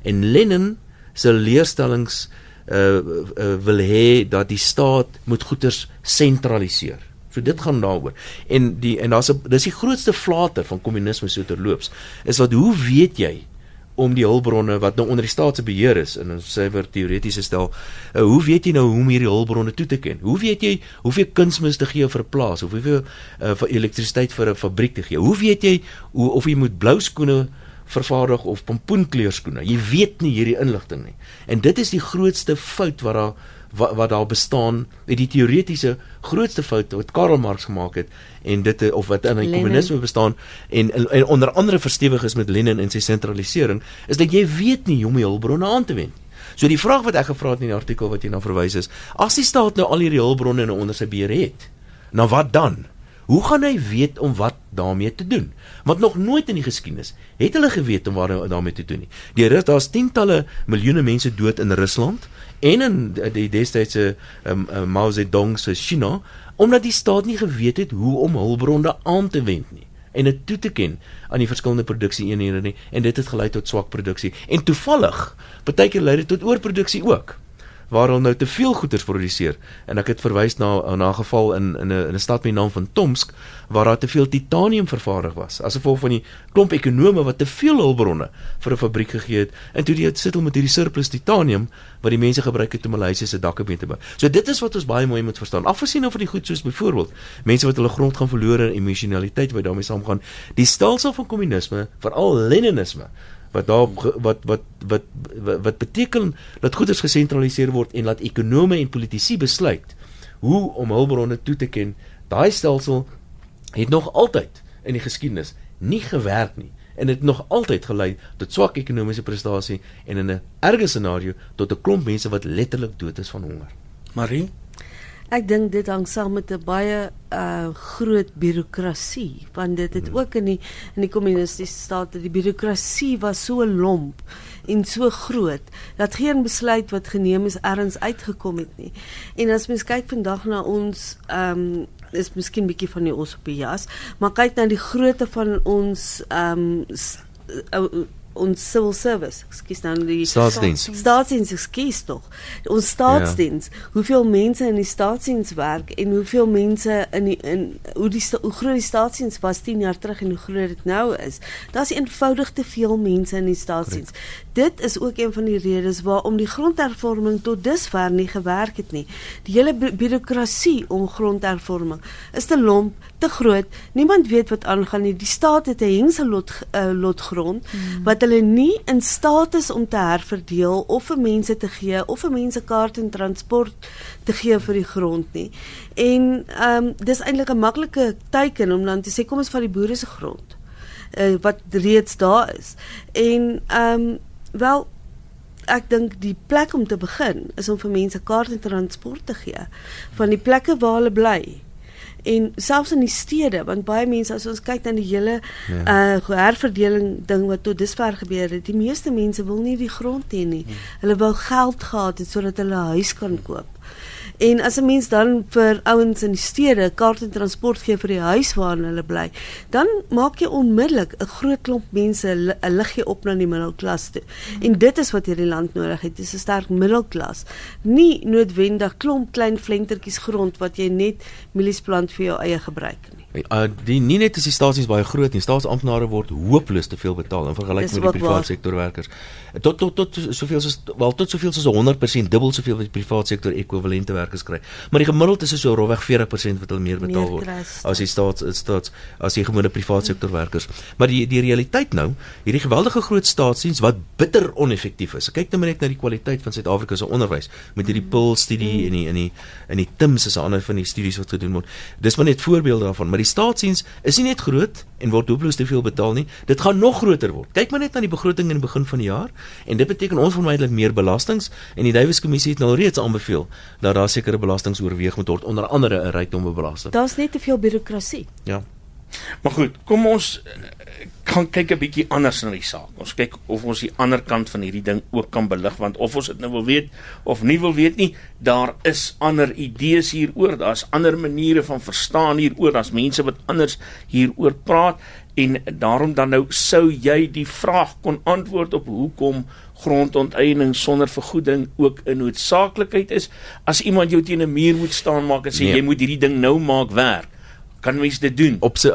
En Lenin se leerstellings uh, uh wil hê dat die staat moet goederes sentraliseer. So dit gaan daaroor. En die en daar's 'n dis die grootste flater van kommunisme so terloops is dat hoe weet jy om die hulpbronne wat nou onder die staat se beheer is in 'n suiwer teoretiese stel, uh, hoe weet jy nou hoe om hierdie hulpbronne toe te ken? Hoe weet jy hoeveel kunsmis te gee vir 'n plaas hoeveel uh, vir elektrisiteit vir 'n fabriek te gee? Hoe weet jy hoe of jy moet blou skoene vervaardig of pompoenkleurskoene? Jy weet nie hierdie inligting nie. En dit is die grootste fout wat daar wat, wat daar bestaan met die teoretiese grootste fout wat Karl Marx gemaak het en dit of wat in die kommunisme bestaan en, en, en onder andere verstewig is met Lenin en sy sentralisering is dat jy weet nie hoe om die hulpbronne aan te wend. So die vraag wat ek gevra het in die artikel wat jy na verwys is, as die staat nou al hierdie hulpbronne onder sy beheer het, nou wat dan? Hoe gaan hy weet om wat daarmee te doen? Want nog nooit in die geskiedenis het hulle geweet om wat daarmee te doen nie. Die daar's tientalle miljoene mense dood in Rusland en in die destydse um, um, Mao Zedong se China omdat die staat nie geweet het hoe om hulpbronne aan te wend nie en dit toe te ken aan die verskillende produksie-eenhede nie en dit het gelei tot swak produksie en toevallig baie keer lei dit tot oorproduksie ook waar hulle nou te veel goederes produseer en ek het verwys na na 'n geval in in 'n in 'n stad met die naam van Tomsk waar daar te veel titanium vervaardig was as gevolg van die klomp ekonome wat te veel hulpbronne vir 'n fabriek gegee het en toe die sit met hierdie surplus titanium wat die mense gebruik het om Maleisië se dakke mee te bou. So dit is wat ons baie mooi moet verstaan. Afgesien nou van die goed soos byvoorbeeld mense wat hulle grond gaan verloor en emosionaliteit wat daarmee saamgaan. Die stelsel van kommunisme, veral leninisme wat daar wat wat wat wat, wat beteken dat goederes gesentraliseer word en laat ekonome en politici besluit hoe om hulpbronne toe te ken. Daai stelsel het nog altyd in die geskiedenis nie gewerk nie en dit nog altyd gelei tot swak ekonomiese prestasie en in 'n erge scenario tot 'n klomp mense wat letterlik dood is van honger. Marie Ek dink dit hang saam met 'n baie uh groot birokrasie want dit het hmm. ook in die in die kommunistiese state die birokrasie was so lomp en so groot dat geen besluit wat geneem is ergens uitgekom het nie. En as mens kyk vandag na ons ehm um, is miskien bietjie van die osopias, maar kyk na die grootte van ons ehm um, ons civil service, ekskuus nou die staatsdiens. Staatsdiens, ekskuus tog. Ons staatsdiens, ja. hoeveel mense in die staatsdiens werk en hoeveel mense in die in hoe die hoe groot die staatsdiens was 10 jaar terug en hoe groot dit nou is. Daar's eenvoudig te veel mense in die staatsdiens. Dit is ook een van die redes waarom die grondhervorming tot dusver nie gewerk het nie. Die hele birokrasie om grondhervorming is te lomp, te groot. Niemand weet wat aangaan nie. Die staat het 'n hengselot uh, lot grond hmm. wat hulle nie in staat is om te herverdeel of vir mense te gee of vir mense kaart en transport te gee vir die grond nie. En ehm um, dis eintlik 'n maklike teken om dan te sê kom ons vat die boere se grond uh, wat reeds daar is. En ehm um, wel ek dink die plek om te begin is om vir mense kaart en transport te gee van die plekke waar hulle bly en selfs in die stede want baie mense as ons kyk na die hele ja. uh herverdeling ding wat tot dusver gebeur het die meeste mense wil nie die grond hê nie ja. hulle wil geld gehad het sodat hulle 'n huis kan koop En as 'n mens dan vir ouens in die stede kaart en transport gee vir die huis waarin hulle bly, dan maak jy onmiddellik 'n groot klomp mense 'n liggie op na die middelklas toe. En dit is wat hierdie land nodig het, 'n sterk middelklas. Nie noodwendig klomp klein flentertjies grond wat jy net mielies plant vir jou eie gebruik nie. Uh, die nie net is die stasies baie groot nie, staatsamptenare word hopeloos te veel betaal in vergelyking met die private sektor werkers. Tot tot tot soveel soos wel tot soveel soos 100% dubbel soveel wat die private sektor ekwivalente werkers kry. Maar die gemiddeld is so rofweg 40% wat hulle meer betaal meer word as die staats staats as die gewone private sektor werkers. Maar die die realiteit nou, hierdie geweldige groot staatsdiens wat bitter oneffektief is. Kyk net na die kwaliteit van Suid-Afrika se onderwys met hierdie PIL studie en die in die in die TIMS is 'n ander van die studies wat gedoen word. Dis maar net voorbeelde daarvan, maar die staatsdiens is nie net groot en word hopeloos te veel betaal nie. Dit gaan nog groter word. Kyk maar net na die begroting in die begin van die jaar en dit beteken ons vermydelik meer belastings en die Davies kommissie het nou reeds aanbeveel dat daar sekere belastings oorweeg moet word onder andere 'n rykdombelasting. Daar's net te veel birokrasie. Ja. Maar goed, kom ons kan kyk 'n bietjie anders na die saak. Ons kyk of ons die ander kant van hierdie ding ook kan belig want of ons dit nou wil weet of nie wil weet nie, daar is ander idees hieroor, daar's ander maniere van verstaan hieroor, daar's mense wat anders hieroor praat en daarom dan nou sou jy die vraag kon antwoord op hoekom grondonteiening sonder vergoeding ook 'n noodsaaklikheid is as iemand jou teen 'n muur moet staan maak en sê nee. jy moet hierdie ding nou maak werk kan mens dit doen? Op se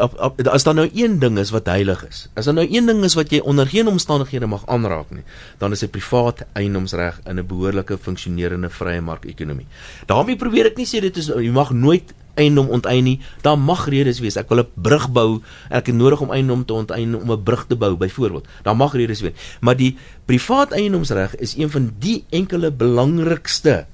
as daar nou een ding is wat heilig is as daar nou een ding is wat jy onder geen omstandighede mag aanraak nie dan is dit privaat eiendomsreg in 'n behoorlike funksionerende vrye mark-ekonomie daarmee probeer ek nie sê dit is jy mag nooit eiendom onteien nie. Daar mag redes wees. Ek wil 'n brug bou. Ek het nodig om eiendom te onteien om 'n brug te bou byvoorbeeld. Daar mag redes wees. Maar die privaat eiendomsreg is een van die enkele belangrikste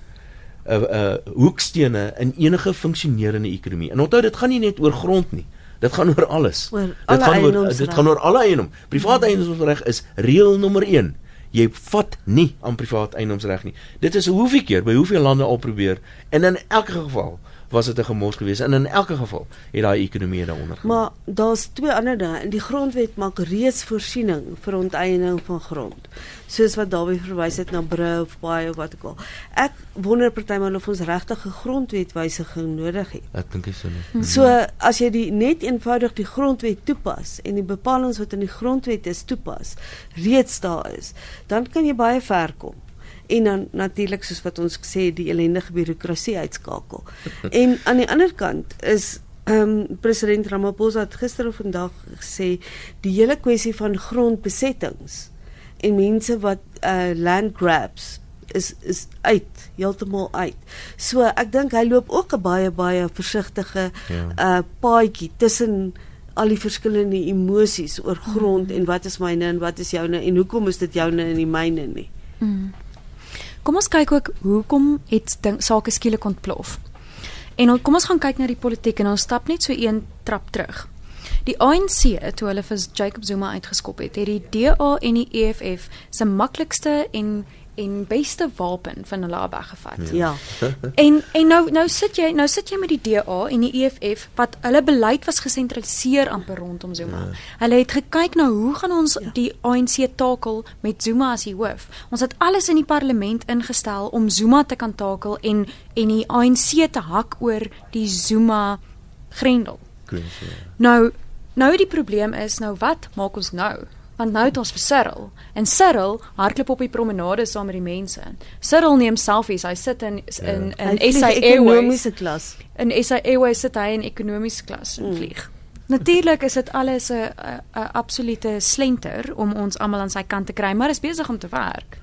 uh, uh hoekstene in enige funksionerende ekonomie. En onthou dit gaan nie net oor grond nie. Dit gaan oor alles. Oor dit gaan oor dit gaan oor alle eiendom. Privaat mm. eiendomsreg is reël nommer 1. Jy vat nie aan privaat eiendomsreg nie. Dit is hoeveel keer by hoeveel lande al probeer en in elke geval was dit 'n gemors geweest en in elke geval het daai ekonomie daaronder. Maar daar's twee ander dinge. In die grondwet maak reeds voorsiening vir onteiening van grond. Soos wat daarby verwys het na Brou of Baai of wat ook al. Ek wonder partymal of ons regtig 'n grondwetwysiging nodig het. Ek dink dit sou nie. So as jy die net eenvoudig die grondwet toepas en die bepalinge wat in die grondwet is toepas, reeds daar is, dan kan jy baie ver kom en dan natuurlik soos wat ons gesê die ellendige birokrasie uitskakel. en aan die ander kant is ehm um, president Ramaphosa het gister of vandag gesê die hele kwessie van grondbesettings en mense wat uh land grabs is is uit heeltemal uit. So ek dink hy loop ook 'n baie baie versigtige ja. uh paadjie tussen al die verskillende emosies oor grond mm. en wat is myne en wat is joune en hoekom is dit joune en nie myne nie. Mm. Kom ons kyk ook hoekom het ding sake skielik ontplof. En kom ons gaan kyk na die politiek en ons stap net so een trap terug. Die ANC toe hulle vir Jacob Zuma uitgeskop het, het die DA en die EFF se maklikste en en beste wapen van hulle af weggevat. Ja. en en nou nou sit jy nou sit jy met die DA en die EFF wat hulle beleid was gesentraliseer amper rondom Zuma. Ja. Hulle het gekyk na hoe gaan ons ja. die ANC takel met Zuma as die hoof. Ons het alles in die parlement ingestel om Zuma te kan takel en en die ANC te hak oor die Zuma grendel. Klins, ja. Nou nou die probleem is nou wat maak ons nou? Want nou het ons vir Cyril en Cyril hardloop op die promenade saam met die mense. Cyril neem selfies. Hy sit in in ja. in SA ekonomiese klas. In SA Airways sit hy in ekonomiese klas en mm. vlieg. Natuurlik is dit alles 'n 'n absolute slenter om ons almal aan sy kant te kry, maar is besig om te werk.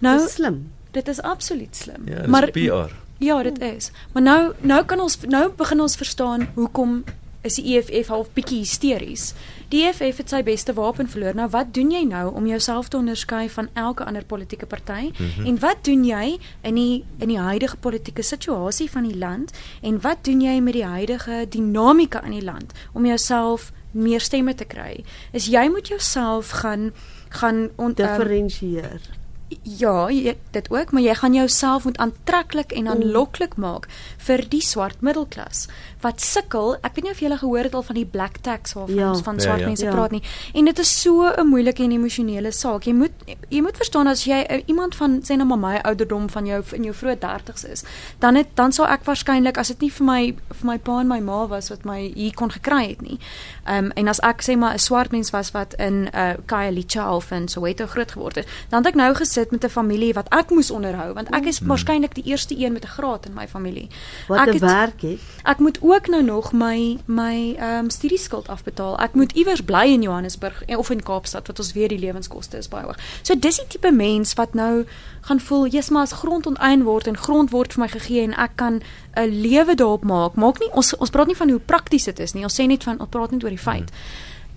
Nou dis slim. Dit is absoluut slim. Ja, maar PR. Ja, dit is. Maar nou nou kan ons nou begin ons verstaan hoekom is die EFF half bietjie hysteries. Die EFF het sy beste wapen verloor. Nou wat doen jy nou om jouself te onderskei van elke ander politieke party? Mm -hmm. En wat doen jy in die in die huidige politieke situasie van die land? En wat doen jy met die huidige dinamika in die land om jouself meer stemme te kry? Is jy moet jouself gaan gaan on, differentieer. Um, Ja, jy, dit ook, maar jy gaan jouself moet aantreklik en aanloklik maak vir die swart middelklas wat sukkel. Ek weet nie of jy al gehoor het al van die black tax waarvan Ja. ons van Ja, swart ja. mense Ja. praat nie. En dit is so 'n moeilike en emosionele saak. Jy moet jy moet verstaan as jy uh, iemand van sê nou maar my ouderdom van jou in jou vroeë 30's is, dan het dan sou ek waarskynlik as dit nie vir my vir my pa en my ma was wat my hier kon gekry het nie. Ehm um, en as ek sê maar 'n swart mens was wat in 'n uh, Khayelitsha of in Soweto groot geword het, dan het ek nou gesit met 'n familie wat ek moes onderhou want ek is Mm. waarskynlik die eerste een met 'n graad in my familie. Wat Ek 'n het- werk het. Ek moet ook nou nog my my ehm um, studieskuld afbetaal. Ek moet iewers bly in Johannesburg en- of in Kaapstad wat ons weet die lewenskoste is baie hoog. So dis die tipe mens wat nou gaan voel, "Jesus, maar as grond onteien word en grond word vir my gegee en ek kan 'n lewe daarop maak." Maak nie ons ons praat nie van hoe prakties dit is nie. Ons sê net van ons praat net oor die feit.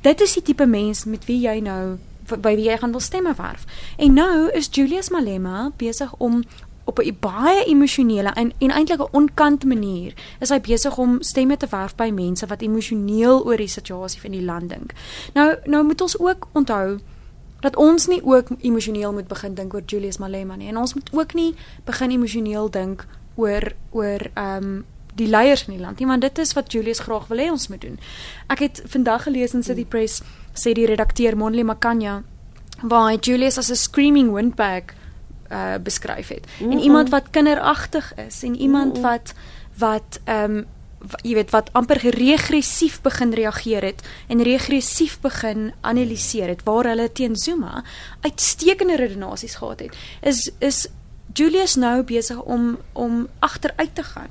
Dit is die tipe mens met wie jy nou by wie jy gaan wil stemme werf. En nou is Julius Malema besig om op 'n baie emosionele en en eintlik 'n onkant manier is hy besig om stemme te werf by mense wat emosioneel oor die situasie van die land dink. Nou nou moet ons ook onthou dat ons nie ook emosioneel moet begin dink oor Julius Malema nie en ons moet ook nie begin emosioneel dink oor oor ehm um, die leiers in die land nie want dit is wat Julius graag wil hê ons moet doen. Ek het vandag gelees in City Press sê die redakteur Monli Makanya waar hy Julius as 'n screaming windbag uh beskryf het. En Mm-mm. iemand wat kinderagtig is en iemand Mm-mm. wat wat ehm um, jy weet wat amper regressief begin reageer het en regressief begin analiseer het waar hulle teen Zuma uitstekende redenasies gehad het. Is is Julius nou besig om om agteruit te gaan.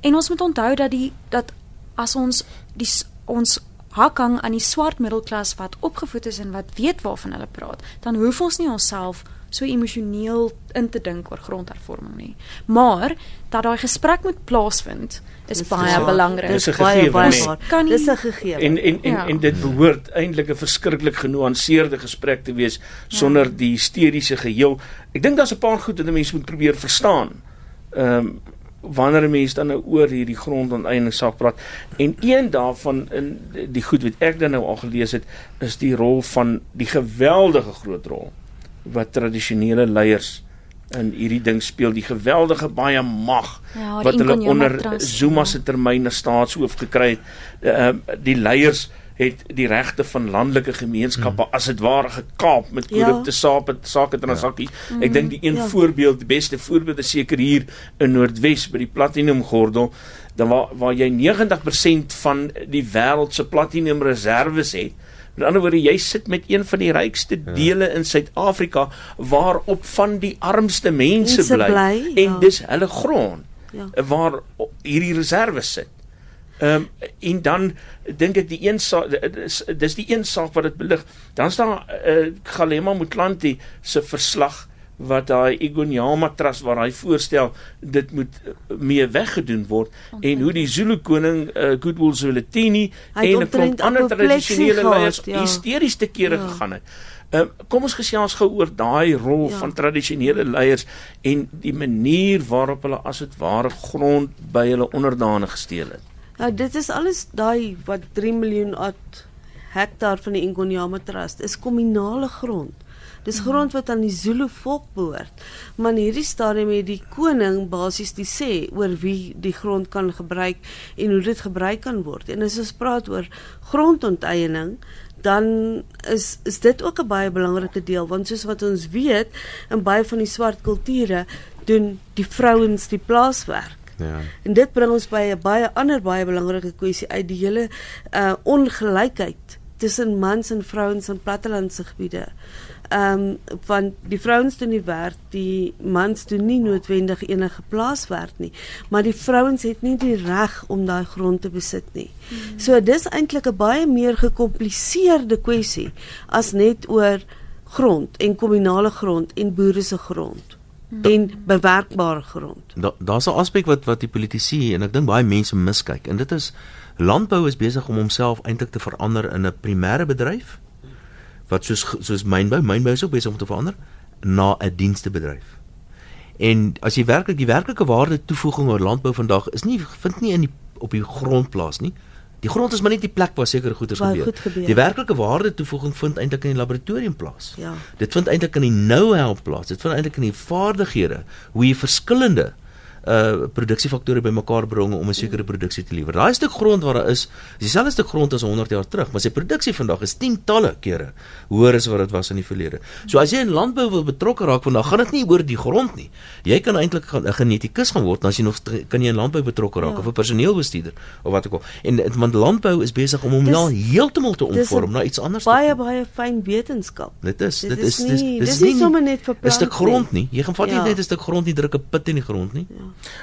En ons moet onthou dat die dat as ons die ons hak hang aan die swart middelklas wat opgevoed is en wat weet waarvan hulle praat, dan hoef ons nie onsself so emosioneel in te dink oor grondhervorming nie. Maar dat daai gesprek moet plaasvind is Dis baie waar. belangrik. Dis 'n baie, gegewe, baie nee. waar. Kan nie- Dis 'n gegewe. En en en, Ja. en dit behoort eintlik 'n verskriklik genuanceerde gesprek te wees sonder die hysteriese geheel. Ek dink daar's 'n paar goed wat 'n mens moet probeer verstaan. Ehm um, wanneer 'n mens dan nou oor hierdie grondonteiening saak praat en een daarvan in die goed wat ek dan nou al gelees het is die rol van die geweldige groot rol wat tradisionele leiers in hierdie ding speel die geweldige baie mag Ja, wat hulle onder Zuma ja. se termyn as staatshoof gekry het. Uh, die leiers het die regte van landelike gemeenskappe as dit ware gekaap met Ja. korrupte sake sake transaksies. Ek dink die een Ja. voorbeeld, die beste voorbeeld is seker hier in Noordwes by die Platinum gordel, dan waar waar jy 90% van die wêreld se platinum reserves het. Met ander woorde, jy sit met een van die rykste Ja. dele in Suid-Afrika waarop van die armste mense bly, bly, en ja. dis hulle grond Ja. waar hierdie reserves sit. Ehm um, en dan dink ek die een saak dis dis die een saak wat dit belig. Dan staan uh, Galema Motlanti se verslag wat daai Igonyama Trust waar hy voorstel dit moet uh, mee weggedoen word en hoe die Zulu koning uh, Goodwill Zwelithini en 'n klomp ander tradisionele leiers ja. hysteries te kere Ja. gegaan het. Ehm kom ons gesels gou oor daai rol Ja. van tradisionele leiers en die manier waarop hulle as dit ware grond by hulle onderdane gesteel het. Nou dit is alles daai wat 3 miljoen odd hektaar van die Ingonyama Trust is kommunale grond. Dis grond wat aan die Zulu volk behoort. Maar in hierdie stadium het die koning basies die sê oor wie die grond kan gebruik en hoe dit gebruik kan word. En as ons praat oor grondonteiening, dan is is dit ook 'n baie belangrike deel want soos wat ons weet, in baie van die swart kulture doen die vrouens die plaaswerk. Ja. En dit bring ons by 'n baie ander baie belangrike kwessie uit die hele uh ongelykheid tussen mans en vrouens in plattelandse gebiede. Ehm um, want die vrouens doen die werk, die mans doen nie noodwendig enige plaaswerk nie, maar die vrouens het nie die reg om daai grond te besit nie. Mm. So dis eintlik 'n baie meer gekompliseerde kwessie as net oor grond en kommunale grond en boere se grond en bewerkbare grond. Da, daar's 'n aspek wat wat die politici en ek dink baie mense miskyk en dit is landbou is besig om homself eintlik te verander in 'n primêre bedryf wat soos soos mynbou, mynbou is ook besig om te verander na 'n dienstebedryf. En as jy werklik die werklike waarde toevoeging oor landbou vandag is nie vind nie in die op die grond plaas nie. Die grond is maar net die plek waar sekere goeders Waar gebeur. goed gebeur. Die werklike waarde toevoeging vind eintlik in die laboratorium plaas. Ja. Dit vind eintlik in die know-how plaas. Dit vind eintlik in die vaardighede hoe jy verskillende uh produksiefaktore bymekaar bring om 'n sekere produksie te lewer. Daai stuk grond wat daar is, is dieselfde stuk grond as 100 jaar terug, maar sy produksie vandag is tientalle kere hoër as wat dit was in die verlede. So as jy in landbou wil betrokke raak vandag, gaan dit nie oor die grond nie. Jy kan eintlik gaan 'n genetikus gaan word en as jy nog kan jy in landbou betrokke raak Ja. of 'n personeelbestuurder of wat ook al. En dit- want landbou is besig om hom Dis- nou heeltemal te dis 'n omvorm na iets anders. Baie baie fyn wetenskap. Dit is Dit dit is is dis nie- dis dis nie sommer net vir 'n stuk plant nie. grond nie. Jy gaan vat nie Ja. net 'n stuk grond nie druk 'n put in die grond nie.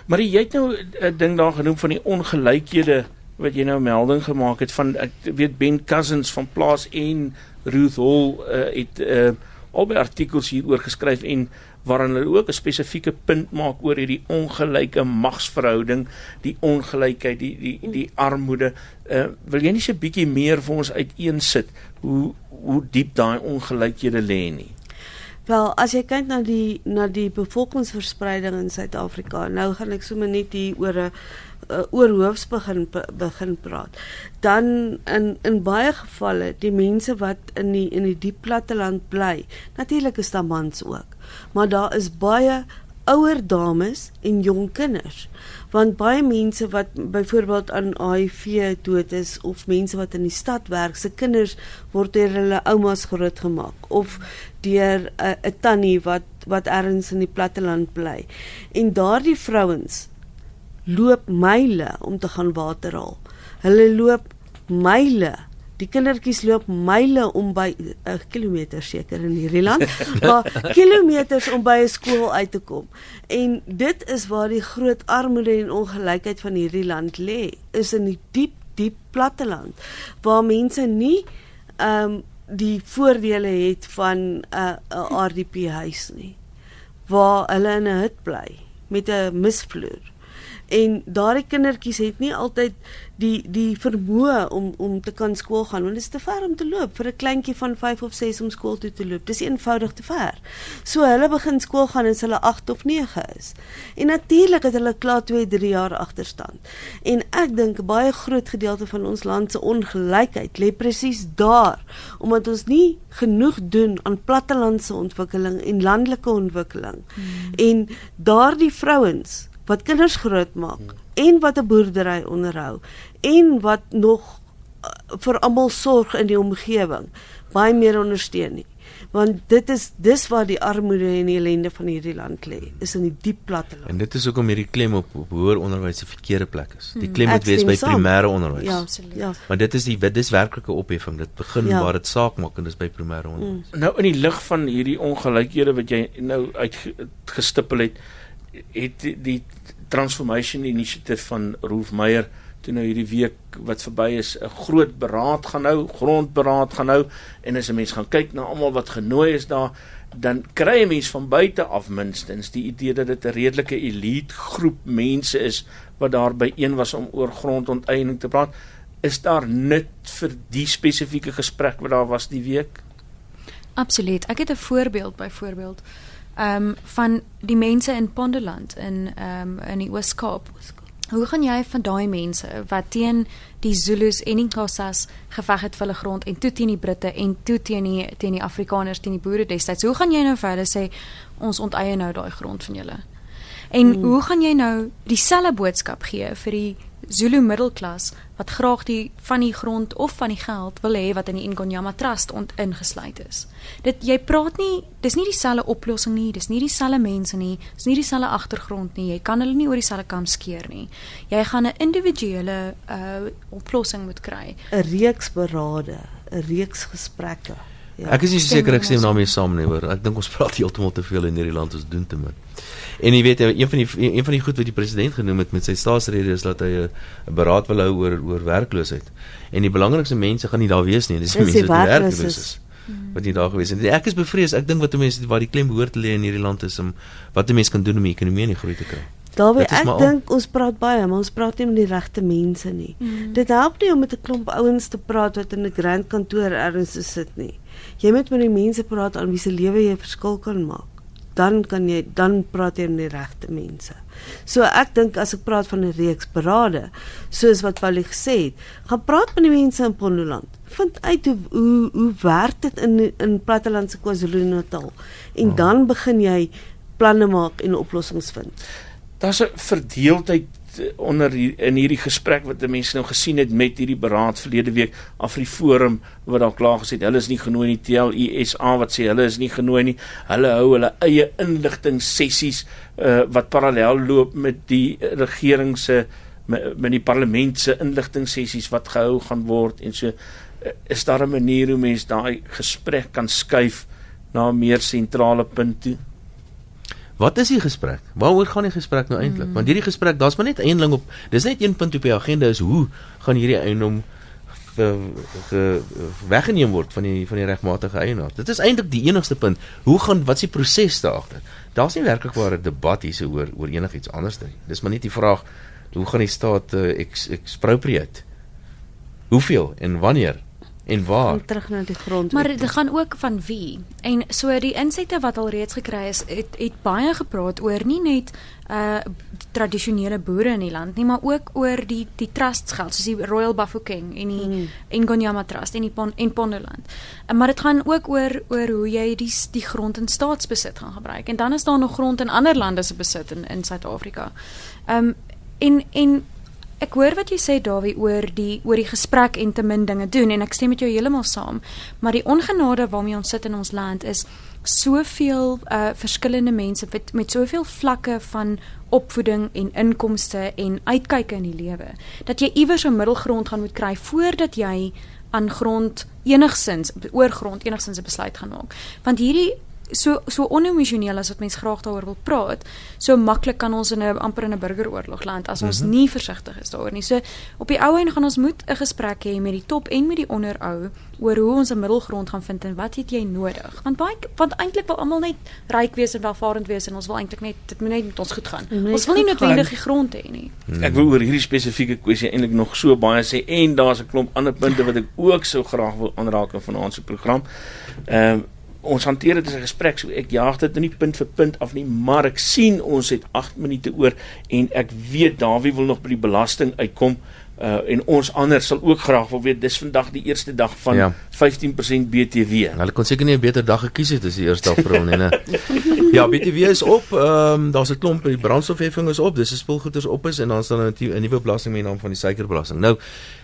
Maar jy het nou 'n ding daar genoem van die ongelykhede wat jy nou melding gemaak het van ek weet Ben Cousins van Plaas en Ruth Hall uh, het uh, albei artikels hieroor geskryf en waarin hulle ook 'n spesifieke punt maak oor hierdie ongelyke magsverhouding, die ongelykheid, die die die armoede. Uh, wil jy nie so 'n bietjie meer vir ons uiteensit hoe hoe diep daai ongelykhede lê nie? Wel, as jy kyk na die na die bevolkingsverspreiding in Suid-Afrika, nou gaan ek sommer net hier oor 'n uh, oor hoofs begin begin praat. Dan in in baie gevalle die mense wat in die in die diep platteland bly, natuurlik is daar mans ook, maar daar is baie ouer dames en jong kinders. Want baie mense wat byvoorbeeld aan HIV dood is of mense wat in die stad werk se kinders word deur hulle oumas grootgemaak of deur 'n uh, tannie wat wat ergens in die platteland bly. En daardie vrouens loop myle om te gaan water haal. Hulle loop myle Die kindertjies loop myle om by 'n uh, kilometer seker in hierdie land, maar kilometers om by 'n skool uit te kom. En dit is waar die groot armoede en ongelykheid van hierdie land lê, is in die diep diep platteland waar mense nie ehm um, die voordele het van 'n uh, 'n RDP huis nie. Waar hulle in 'n hut bly met 'n misvloer. En daardie kindertjies het nie altyd die die vermoë om om te kan skool gaan want dit is te ver om te loop vir 'n kleintjie van 5 of 6 om skool toe te loop. Dis eenvoudig te ver. So hulle begin skool gaan as hulle 8 of 9 is. En natuurlik het hulle klaar 2, 3 jaar agterstand. En ek dink 'n baie groot gedeelte van ons land se ongelykheid lê presies daar omdat ons nie genoeg doen aan plattelandse ontwikkeling en landelike ontwikkeling. Hmm. En daardie vrouens wat kinders grootmaak en wat 'n boerdery onderhou en wat nog uh, vir almal sorg in die omgewing baie meer ondersteun nie want dit is dis waar die armoede en die ellende van hierdie land lê is in die diep platteland En dit is hoekom hierdie klem op, op hoër onderwys 'n verkeerde plek is. Die Hmm. klem moet wees by saam. primêre onderwys. ja Absoluut. ja Maar dit is die dit is werklike opheffing. Dit begin Ja. waar dit saak maak en dis by primêre onderwys. mm. Nou in die lig van hierdie ongelykhede wat jy nou uitgestipel het, het die, transformation initiative van Rolf Meyer toe nou hierdie week wat verby is 'n groot beraad gaan hou, grondberaad gaan hou en as 'n mens gaan kyk na almal wat genooi is daar, dan kry 'n mens van buite af minstens die idee dat dit 'n redelike elite groep mense is wat daar by een was om oor grondonteiening te praat. Is daar nut vir die spesifieke gesprek wat daar was die week? Absoluut. Ek het 'n voorbeeld byvoorbeeld ehm um, van die mense in Pondeland in um, in die Oos-Kaap. Hoe gaan jy van daai mense wat teen die Zulus en die Khoisas geveg het vir hulle grond en toe teen die Britte en toe teen die teen die Afrikaners, teen die boere destyds. Hoe gaan jy nou vir hulle sê ons onteien nou daai grond van julle? En hmm. hoe gaan jy nou dieselfde boodskap gee vir die Zulu middelklas wat graag die van die grond of van die geld wil hê wat in die Ingonyama Trust ont ingesluit is. Dit jy praat nie, dis nie dieselfde oplossing nie, dis nie dieselfde mense nie, dis nie dieselfde agtergrond nie. Jy kan hulle nie oor dieselfde kam skeer nie. Jy gaan 'n individuele uh oplossing moet kry. 'n reeks berade 'n reeks gesprekke Ja. Ek is nie so seker ek stem saam. daarmee saam nie hoor. Ek dink ons praat heeltemal te veel in hierdie land ons doen te min. En jy weet een van die een van die goed wat die president genoem het met sy staatsrede is dat hy 'n 'n beraad wil hou oor oor werkloosheid. En die belangrikste mense gaan nie daar wees nie. Dis die mense wat werkloos is. is. Wat nie daar gewees het. nie. Ek is bevrees. Ek dink wat mense waar die klem behoort te lê in hierdie land is om wat 'n mens kan doen om die ekonomie in die groei te kry. Daarby ek dink ons praat baie, maar ons praat nie met die regte mense nie. Mm. Dit help nie om met 'n klomp ouens te praat wat in 'n grand kantoor ergens sit nie. Jy moet met die mense praat aan wie se lewe jy 'n verskil kan maak. dan kan jy dan praat jy met die regte mense. So ek dink as ek praat van 'n reeks berade, soos wat Paulie gesê het, gaan praat met die mense in Pondoland. Vind uit hoe hoe hoe werk dit in in plattelandse KwaZulu-Natal en oh. dan begin jy planne maak en oplossings vind. Daar's 'n verdeeldheid onder hier, in hierdie gesprek wat mense nou gesien het met hierdie beraad verlede week af die forum wat daar klaar gesê het hulle is nie genooi nie TLISA wat sê hulle is nie genooi nie hulle hou hulle eie inligting sessies uh, wat parallel loop met die regering se met, met die parlement se inligting sessies wat gehou gaan word en so uh, is daar 'n manier hoe mense daai gesprek kan skuif na 'n meer sentrale punt toe Wat is die gesprek? Waaroor gaan die gesprek nou eintlik? Mm. Want hierdie gesprek, daar's maar net een ding op. Dis net een punt op die agenda is hoe gaan hierdie eiendom weggeneem word van die van die regmatige eienaar. Dit is eintlik die enigste punt. Hoe gaan wat is die proses daagter? Daar's nie werklikware debat hier oor oor enigiets anders nie. Dis maar net die vraag hoe gaan die staat uh, expropriate? Hoeveel en wanneer? En waar? Om terug na die grond maar dit gaan ook van wie. En so die insette wat al reeds gekry is het het baie gepraat oor nie net uh tradisionele boere in die land nie maar ook oor die die trusts geld soos die Royal Bafokeng en die hmm. Ngonyama Trust en die Pon en Pondoland uh, maar dit gaan ook oor oor hoe jy die die grond in staatsbesit gaan gebruik. En dan is daar nog grond in ander lande se besit in in Suid-Afrika. Um en en Ek hoor wat jy sê Dawie oor die oor die gesprek en te min dinge doen en ek stem met jou heeltemal saam. Maar die ongenade waarmee ons sit in ons land is soveel uh verskillende mense met met soveel vlakke van opvoeding en inkomste en uitkyke in die lewe dat jy iewers 'n middelgrond gaan moet kry voordat jy aan grond enigsins oor grond enigsins 'n besluit gaan maak. Want hierdie so so onemosioneel as wat mense graag daaroor wil praat, so maklik kan ons in 'n amper in 'n burgeroorlog land as ons mm -hmm. nie versigtig is daaroor nie. So op die ou en gaan ons moet 'n gesprek hê met die top en met die onderou oor hoe ons 'n middelgrond gaan vind en wat het jy nodig? Want baie want eintlik wil almal net ryk wees en welvarend wees en ons wil eintlik net dit moet net met ons goed gaan. Nee, ons wil nie noodwendig die grond hê nie. Hmm. Ek wil oor hierdie spesifieke kwessie eintlik nog so baie sê en daar's 'n klomp ander punte wat ek ook sou graag wil aanraak in vanaand se program. Ehm um, ons hanteer dit as 'n gesprek so ek jaag dit nie punt vir punt af nie maar ek sien ons het 8 minute oor en ek weet Dawie wil nog by die belasting uitkom uh, en ons ander sal ook graag wil weet dis vandag die eerste dag van ja. 15% BTW. Hulle kon seker nie 'n beter dag gekies het as die eerste April nie, né? ja, BTW is op. Ehm um, daar's 'n klomp die brandstofheffing is op. Dis 'n spulgoeders op is en dan staan 'n nuwe belasting met die naam van die suikerbelasting. Nou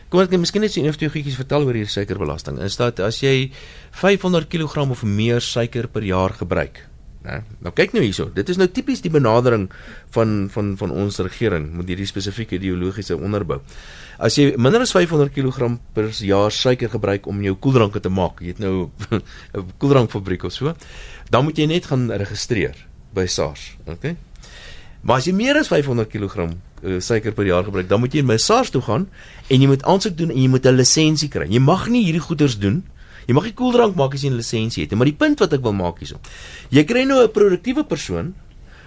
Kom ek miskien net so een of twee goedjies vertel oor hierdie suikerbelasting. Is dat as jy 500 kg of meer suiker per jaar gebruik, né? Nou kyk nou hierso. Dit is nou tipies die benadering van van van ons regering met hierdie spesifieke ideologiese onderbou. As jy minder as 500 kg per jaar suiker gebruik om jou koeldranke te maak, jy het nou 'n koeldrankfabriek of so, dan moet jy net gaan registreer by SARS, okay? Maar as jy meer as 500 kg uh, suiker per jaar gebruik, dan moet jy by SARS toe gaan en jy moet aansoek doen en jy moet 'n lisensie kry. Jy mag nie hierdie goeders doen. Jy mag nie koeldrank maak as jy 'n lisensie het nie. Maar die punt wat ek wil maak hierso. Jy kry nou 'n produktiewe persoon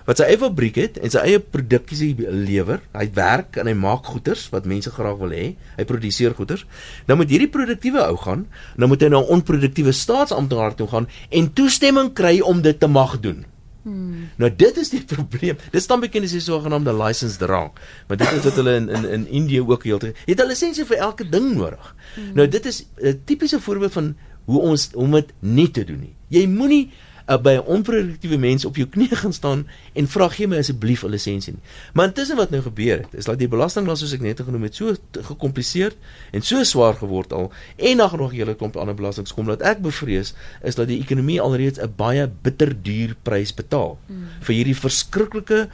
wat sy eie fabriek het en sy eie produksies lewer. Hy werk en hy maak goeders wat mense graag wil hê. Hy produseer goeders. Nou moet hierdie produktiewe ou gaan, nou moet hy na 'n onproduktiewe staatsamptenaar toe gaan en toestemming kry om dit te mag doen. Hmm. Nou dit is die probleem. Dit staan bekend as die sogenaamde licensed rank. Maar dit is wat hulle in in in Indië ook heeltyd het hulle lisensie vir elke ding nodig. Hmm. Nou dit is 'n tipiese voorbeeld van hoe ons om dit nie te doen nie. Jy moenie uh, by 'n onproduktiewe mens op jou knie gaan staan en vra gee my asseblief 'n lisensie nie. Maar intussen wat nou gebeur het, is dat die belastinglas soos ek net genoem het, so gekompliseer en so swaar geword al en nog nog 'n hele klomp ander belastings kom dat ek bevrees is dat die ekonomie alreeds 'n baie bitter duur prys betaal hmm. vir hierdie verskriklike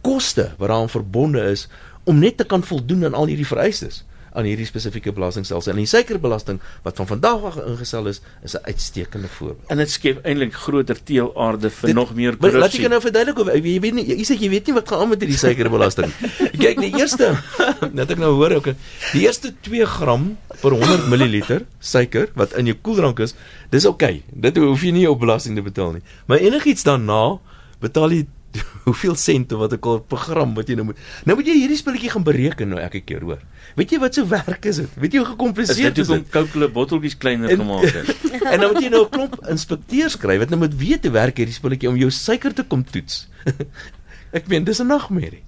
koste wat daaraan verbonde is om net te kan voldoen aan al hierdie vereistes aan hierdie spesifieke belastingstelsel. En die suikerbelasting wat van vandag af ingestel is, is 'n uitstekende voorbeeld. En dit skep eintlik groter teelaarde vir dit, nog meer korrupsie. Laat ek nou verduidelik of jy weet nie jy sê jy weet nie wat gaan aan met hierdie suikerbelasting. Kyk, die eerste net ek nou hoor ook die eerste 2 gram per 100 ml suiker wat in jou koeldrank is, dis oukei. Okay. Dit hoef jy nie op belasting te betaal nie. Maar enigiets daarna betaal jy hoeveel sente wat ek al program wat jy nou moet nou moet jy hierdie spelletjie gaan bereken nou elke keer hoor. Weet jy wat so werk is dit? Weet jy hoe gekompliseerd is dit hoekom koukele botteltjies kleiner en, gemaak het? En nou moet jy nou 'n klomp inspekteurs kry wat nou moet weet hoe werk hierdie spelletjie om jou suiker te kom toets. Ek meen dis 'n nagmerrie.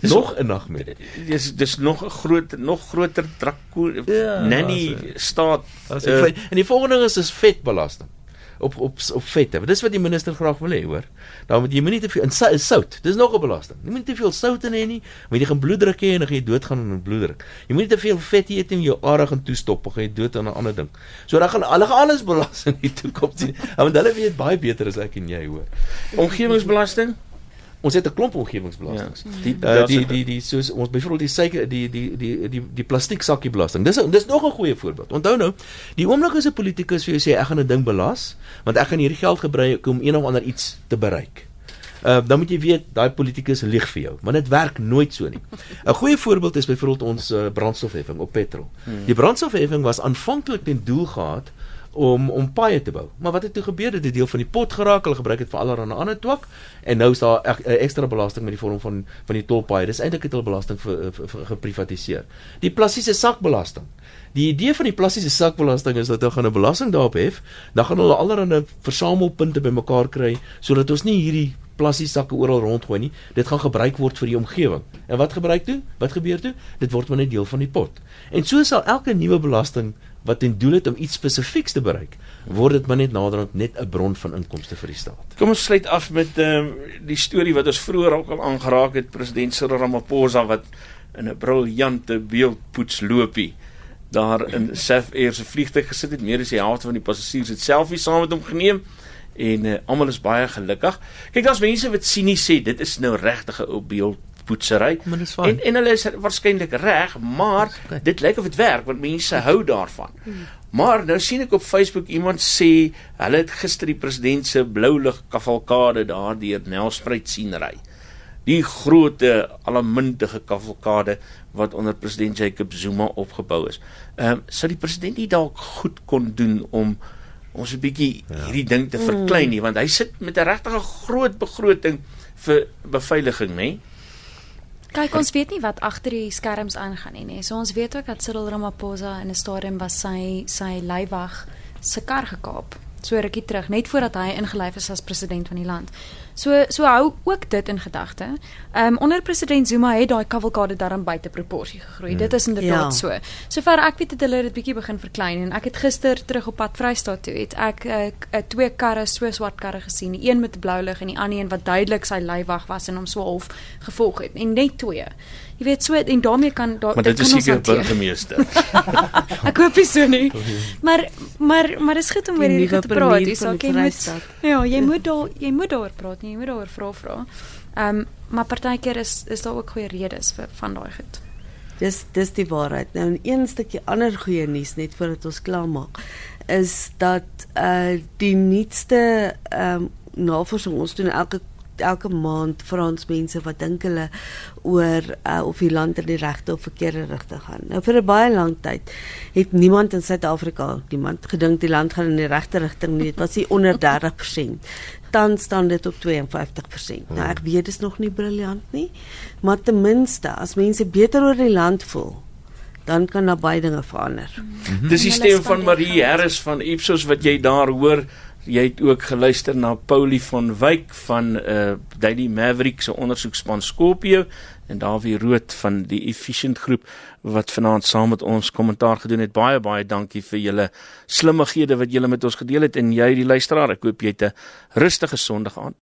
Dis nog 'n nagmerrie. Dis dis nog 'n groot nog groter drako ja, nanny staat. Uh, en die volgende ding is is vetbelasting op op op vette. Dis wat die minister graag wil hê, hoor. Dan moet jy moenie te veel in sout. Dis nog 'n belasting. Jy moenie te veel sout in hê nie, want jy gaan bloeddruk hê en dan gaan jy doodgaan aan bloeddruk. Jy moenie te veel vet eet en jou are gaan toestop, dan gaan jy dood aan 'n ander ding. So dan gaan hulle gaan alles belas in die toekoms. Want hulle weet baie beter as ek en jy, hoor. Omgewingsbelasting Ons het 'n klomp omgewingsbelastings. Ja, die, uh, die die die soos ons byvoorbeeld die suiker die die die die die plastiek sakkie belasting. Dis dis nog 'n goeie voorbeeld. Onthou nou, die oomblik as 'n politikus vir jou sê ek gaan 'n ding belas, want ek gaan hierdie geld gebruik om een of ander iets te bereik. Uh dan moet jy weet daai politikus lieg vir jou, want dit werk nooit so nie. 'n Goeie voorbeeld is byvoorbeeld ons uh, brandstofheffing op petrol. Hmm. Die brandstofheffing was aanvanklik ten doel gehad om om paaie te bou. Maar wat het toe gebeur? Dit het deel van die pot geraak. Hulle gebruik dit vir allerlei ander twak en nou is daar 'n ekstra belasting met die vorm van van die tolpaaie. Dis eintlik 'n belasting vir, vir, vir geprivatiseer. Die plastiese sakbelasting. Die idee van die plastiese sakbelasting is dat hulle gaan 'n belasting daarop hef, dan gaan hulle allerlei versamelpunte bymekaar kry sodat ons nie hierdie plastiese sakke oral rondgooi nie. Dit gaan gebruik word vir die omgewing. En wat gebruik toe? Wat gebeur toe? Dit word maar net deel van die pot. En so sal elke nuwe belasting wat ten doel het om iets spesifieks te bereik, word dit maar net naderhand net 'n bron van inkomste vir die staat. Kom ons sluit af met ehm um, die storie wat ons vroeër ook al aangeraak het, president Cyril Ramaphosa wat in 'n briljante beeldpoets loopie daar in Saf Air se vliegtuig gesit het. Meer as die helfte van die passasiers het selfies saam met hom geneem en uh, almal is baie gelukkig. Kyk, daar's mense wat sinies sê dit is nou regtig 'n beeld poetsery. En en hulle is waarskynlik reg, maar dit lyk of dit werk want mense hou daarvan. Maar nou sien ek op Facebook iemand sê hulle het gister die president se blou lig kavalkade daardeur Nelspruit sien ry. Die groot allemintige kavalkade wat onder president Jacob Zuma opgebou is. Ehm um, sou die president nie dalk goed kon doen om ons 'n bietjie ja. hierdie ding te verklein nie want hy sit met 'n regtig groot begroting vir beveiliging, nê? Kyk, ons weet nie wat agter die skerms aangaan nie, nee. So ons weet ook dat Cyril Ramaphosa in 'n stadium was sy sy leiwag se kar gekaap. So rukkie terug, net voordat hy ingelyf is as president van die land. So so hou ook dit in gedagte. Ehm um, onder president Zuma het daai kavalkade daarin buite proporsie gegroei. Hmm. Dit is inderdaad ja. so. Sover ek weet het hulle dit bietjie begin verklein en ek het gister terug op pad Vrystaat toe het ek uh, uh, twee karre, so swart karre gesien, die een met blou lig en die ander een wat duidelik sy leiwag was en hom so half gevolg het. En net twee. Jy weet so en daarmee kan daar Maar dit is seker burgemeester. ek hoop nie so nie. Maar maar maar is goed om weer hier te praat. Dis ook jy moet Ja, jy moet daar jy moet daar praat, jy moet daar vra vra. Ehm maar partykeer is is daar ook goeie redes vir van daai goed. Dis dis die waarheid. Nou 'n een stukkie ander goeie nuus net voordat ons klaar maak is dat uh die nuutste ehm um, navorsing ons doen elke elke maand vra ons mense wat dink hulle oor uh, of die land in die regte of verkeerde rigting gaan. Nou vir 'n baie lang tyd het niemand in Suid-Afrika, niemand gedink die land gaan in die regte rigting nie. Dit was nie onder 30%. Dan staan dit op 52%. Nou ek weet dit is nog nie briljant nie, maar ten minste as mense beter oor die land voel, dan kan daar baie dinge verander. Mm -hmm. Dis die stem van Marie Harris van Ipsos wat jy daar hoor jy het ook geluister na Paulie van Wyk van uh Daily Maverick se ondersoekspan Scorpio en Dawie Rood van die Efficient groep wat vanaand saam met ons kommentaar gedoen het. Baie baie dankie vir julle slimmighede wat julle met ons gedeel het en jy die luisteraar. Ek hoop jy het 'n rustige Sondag aan.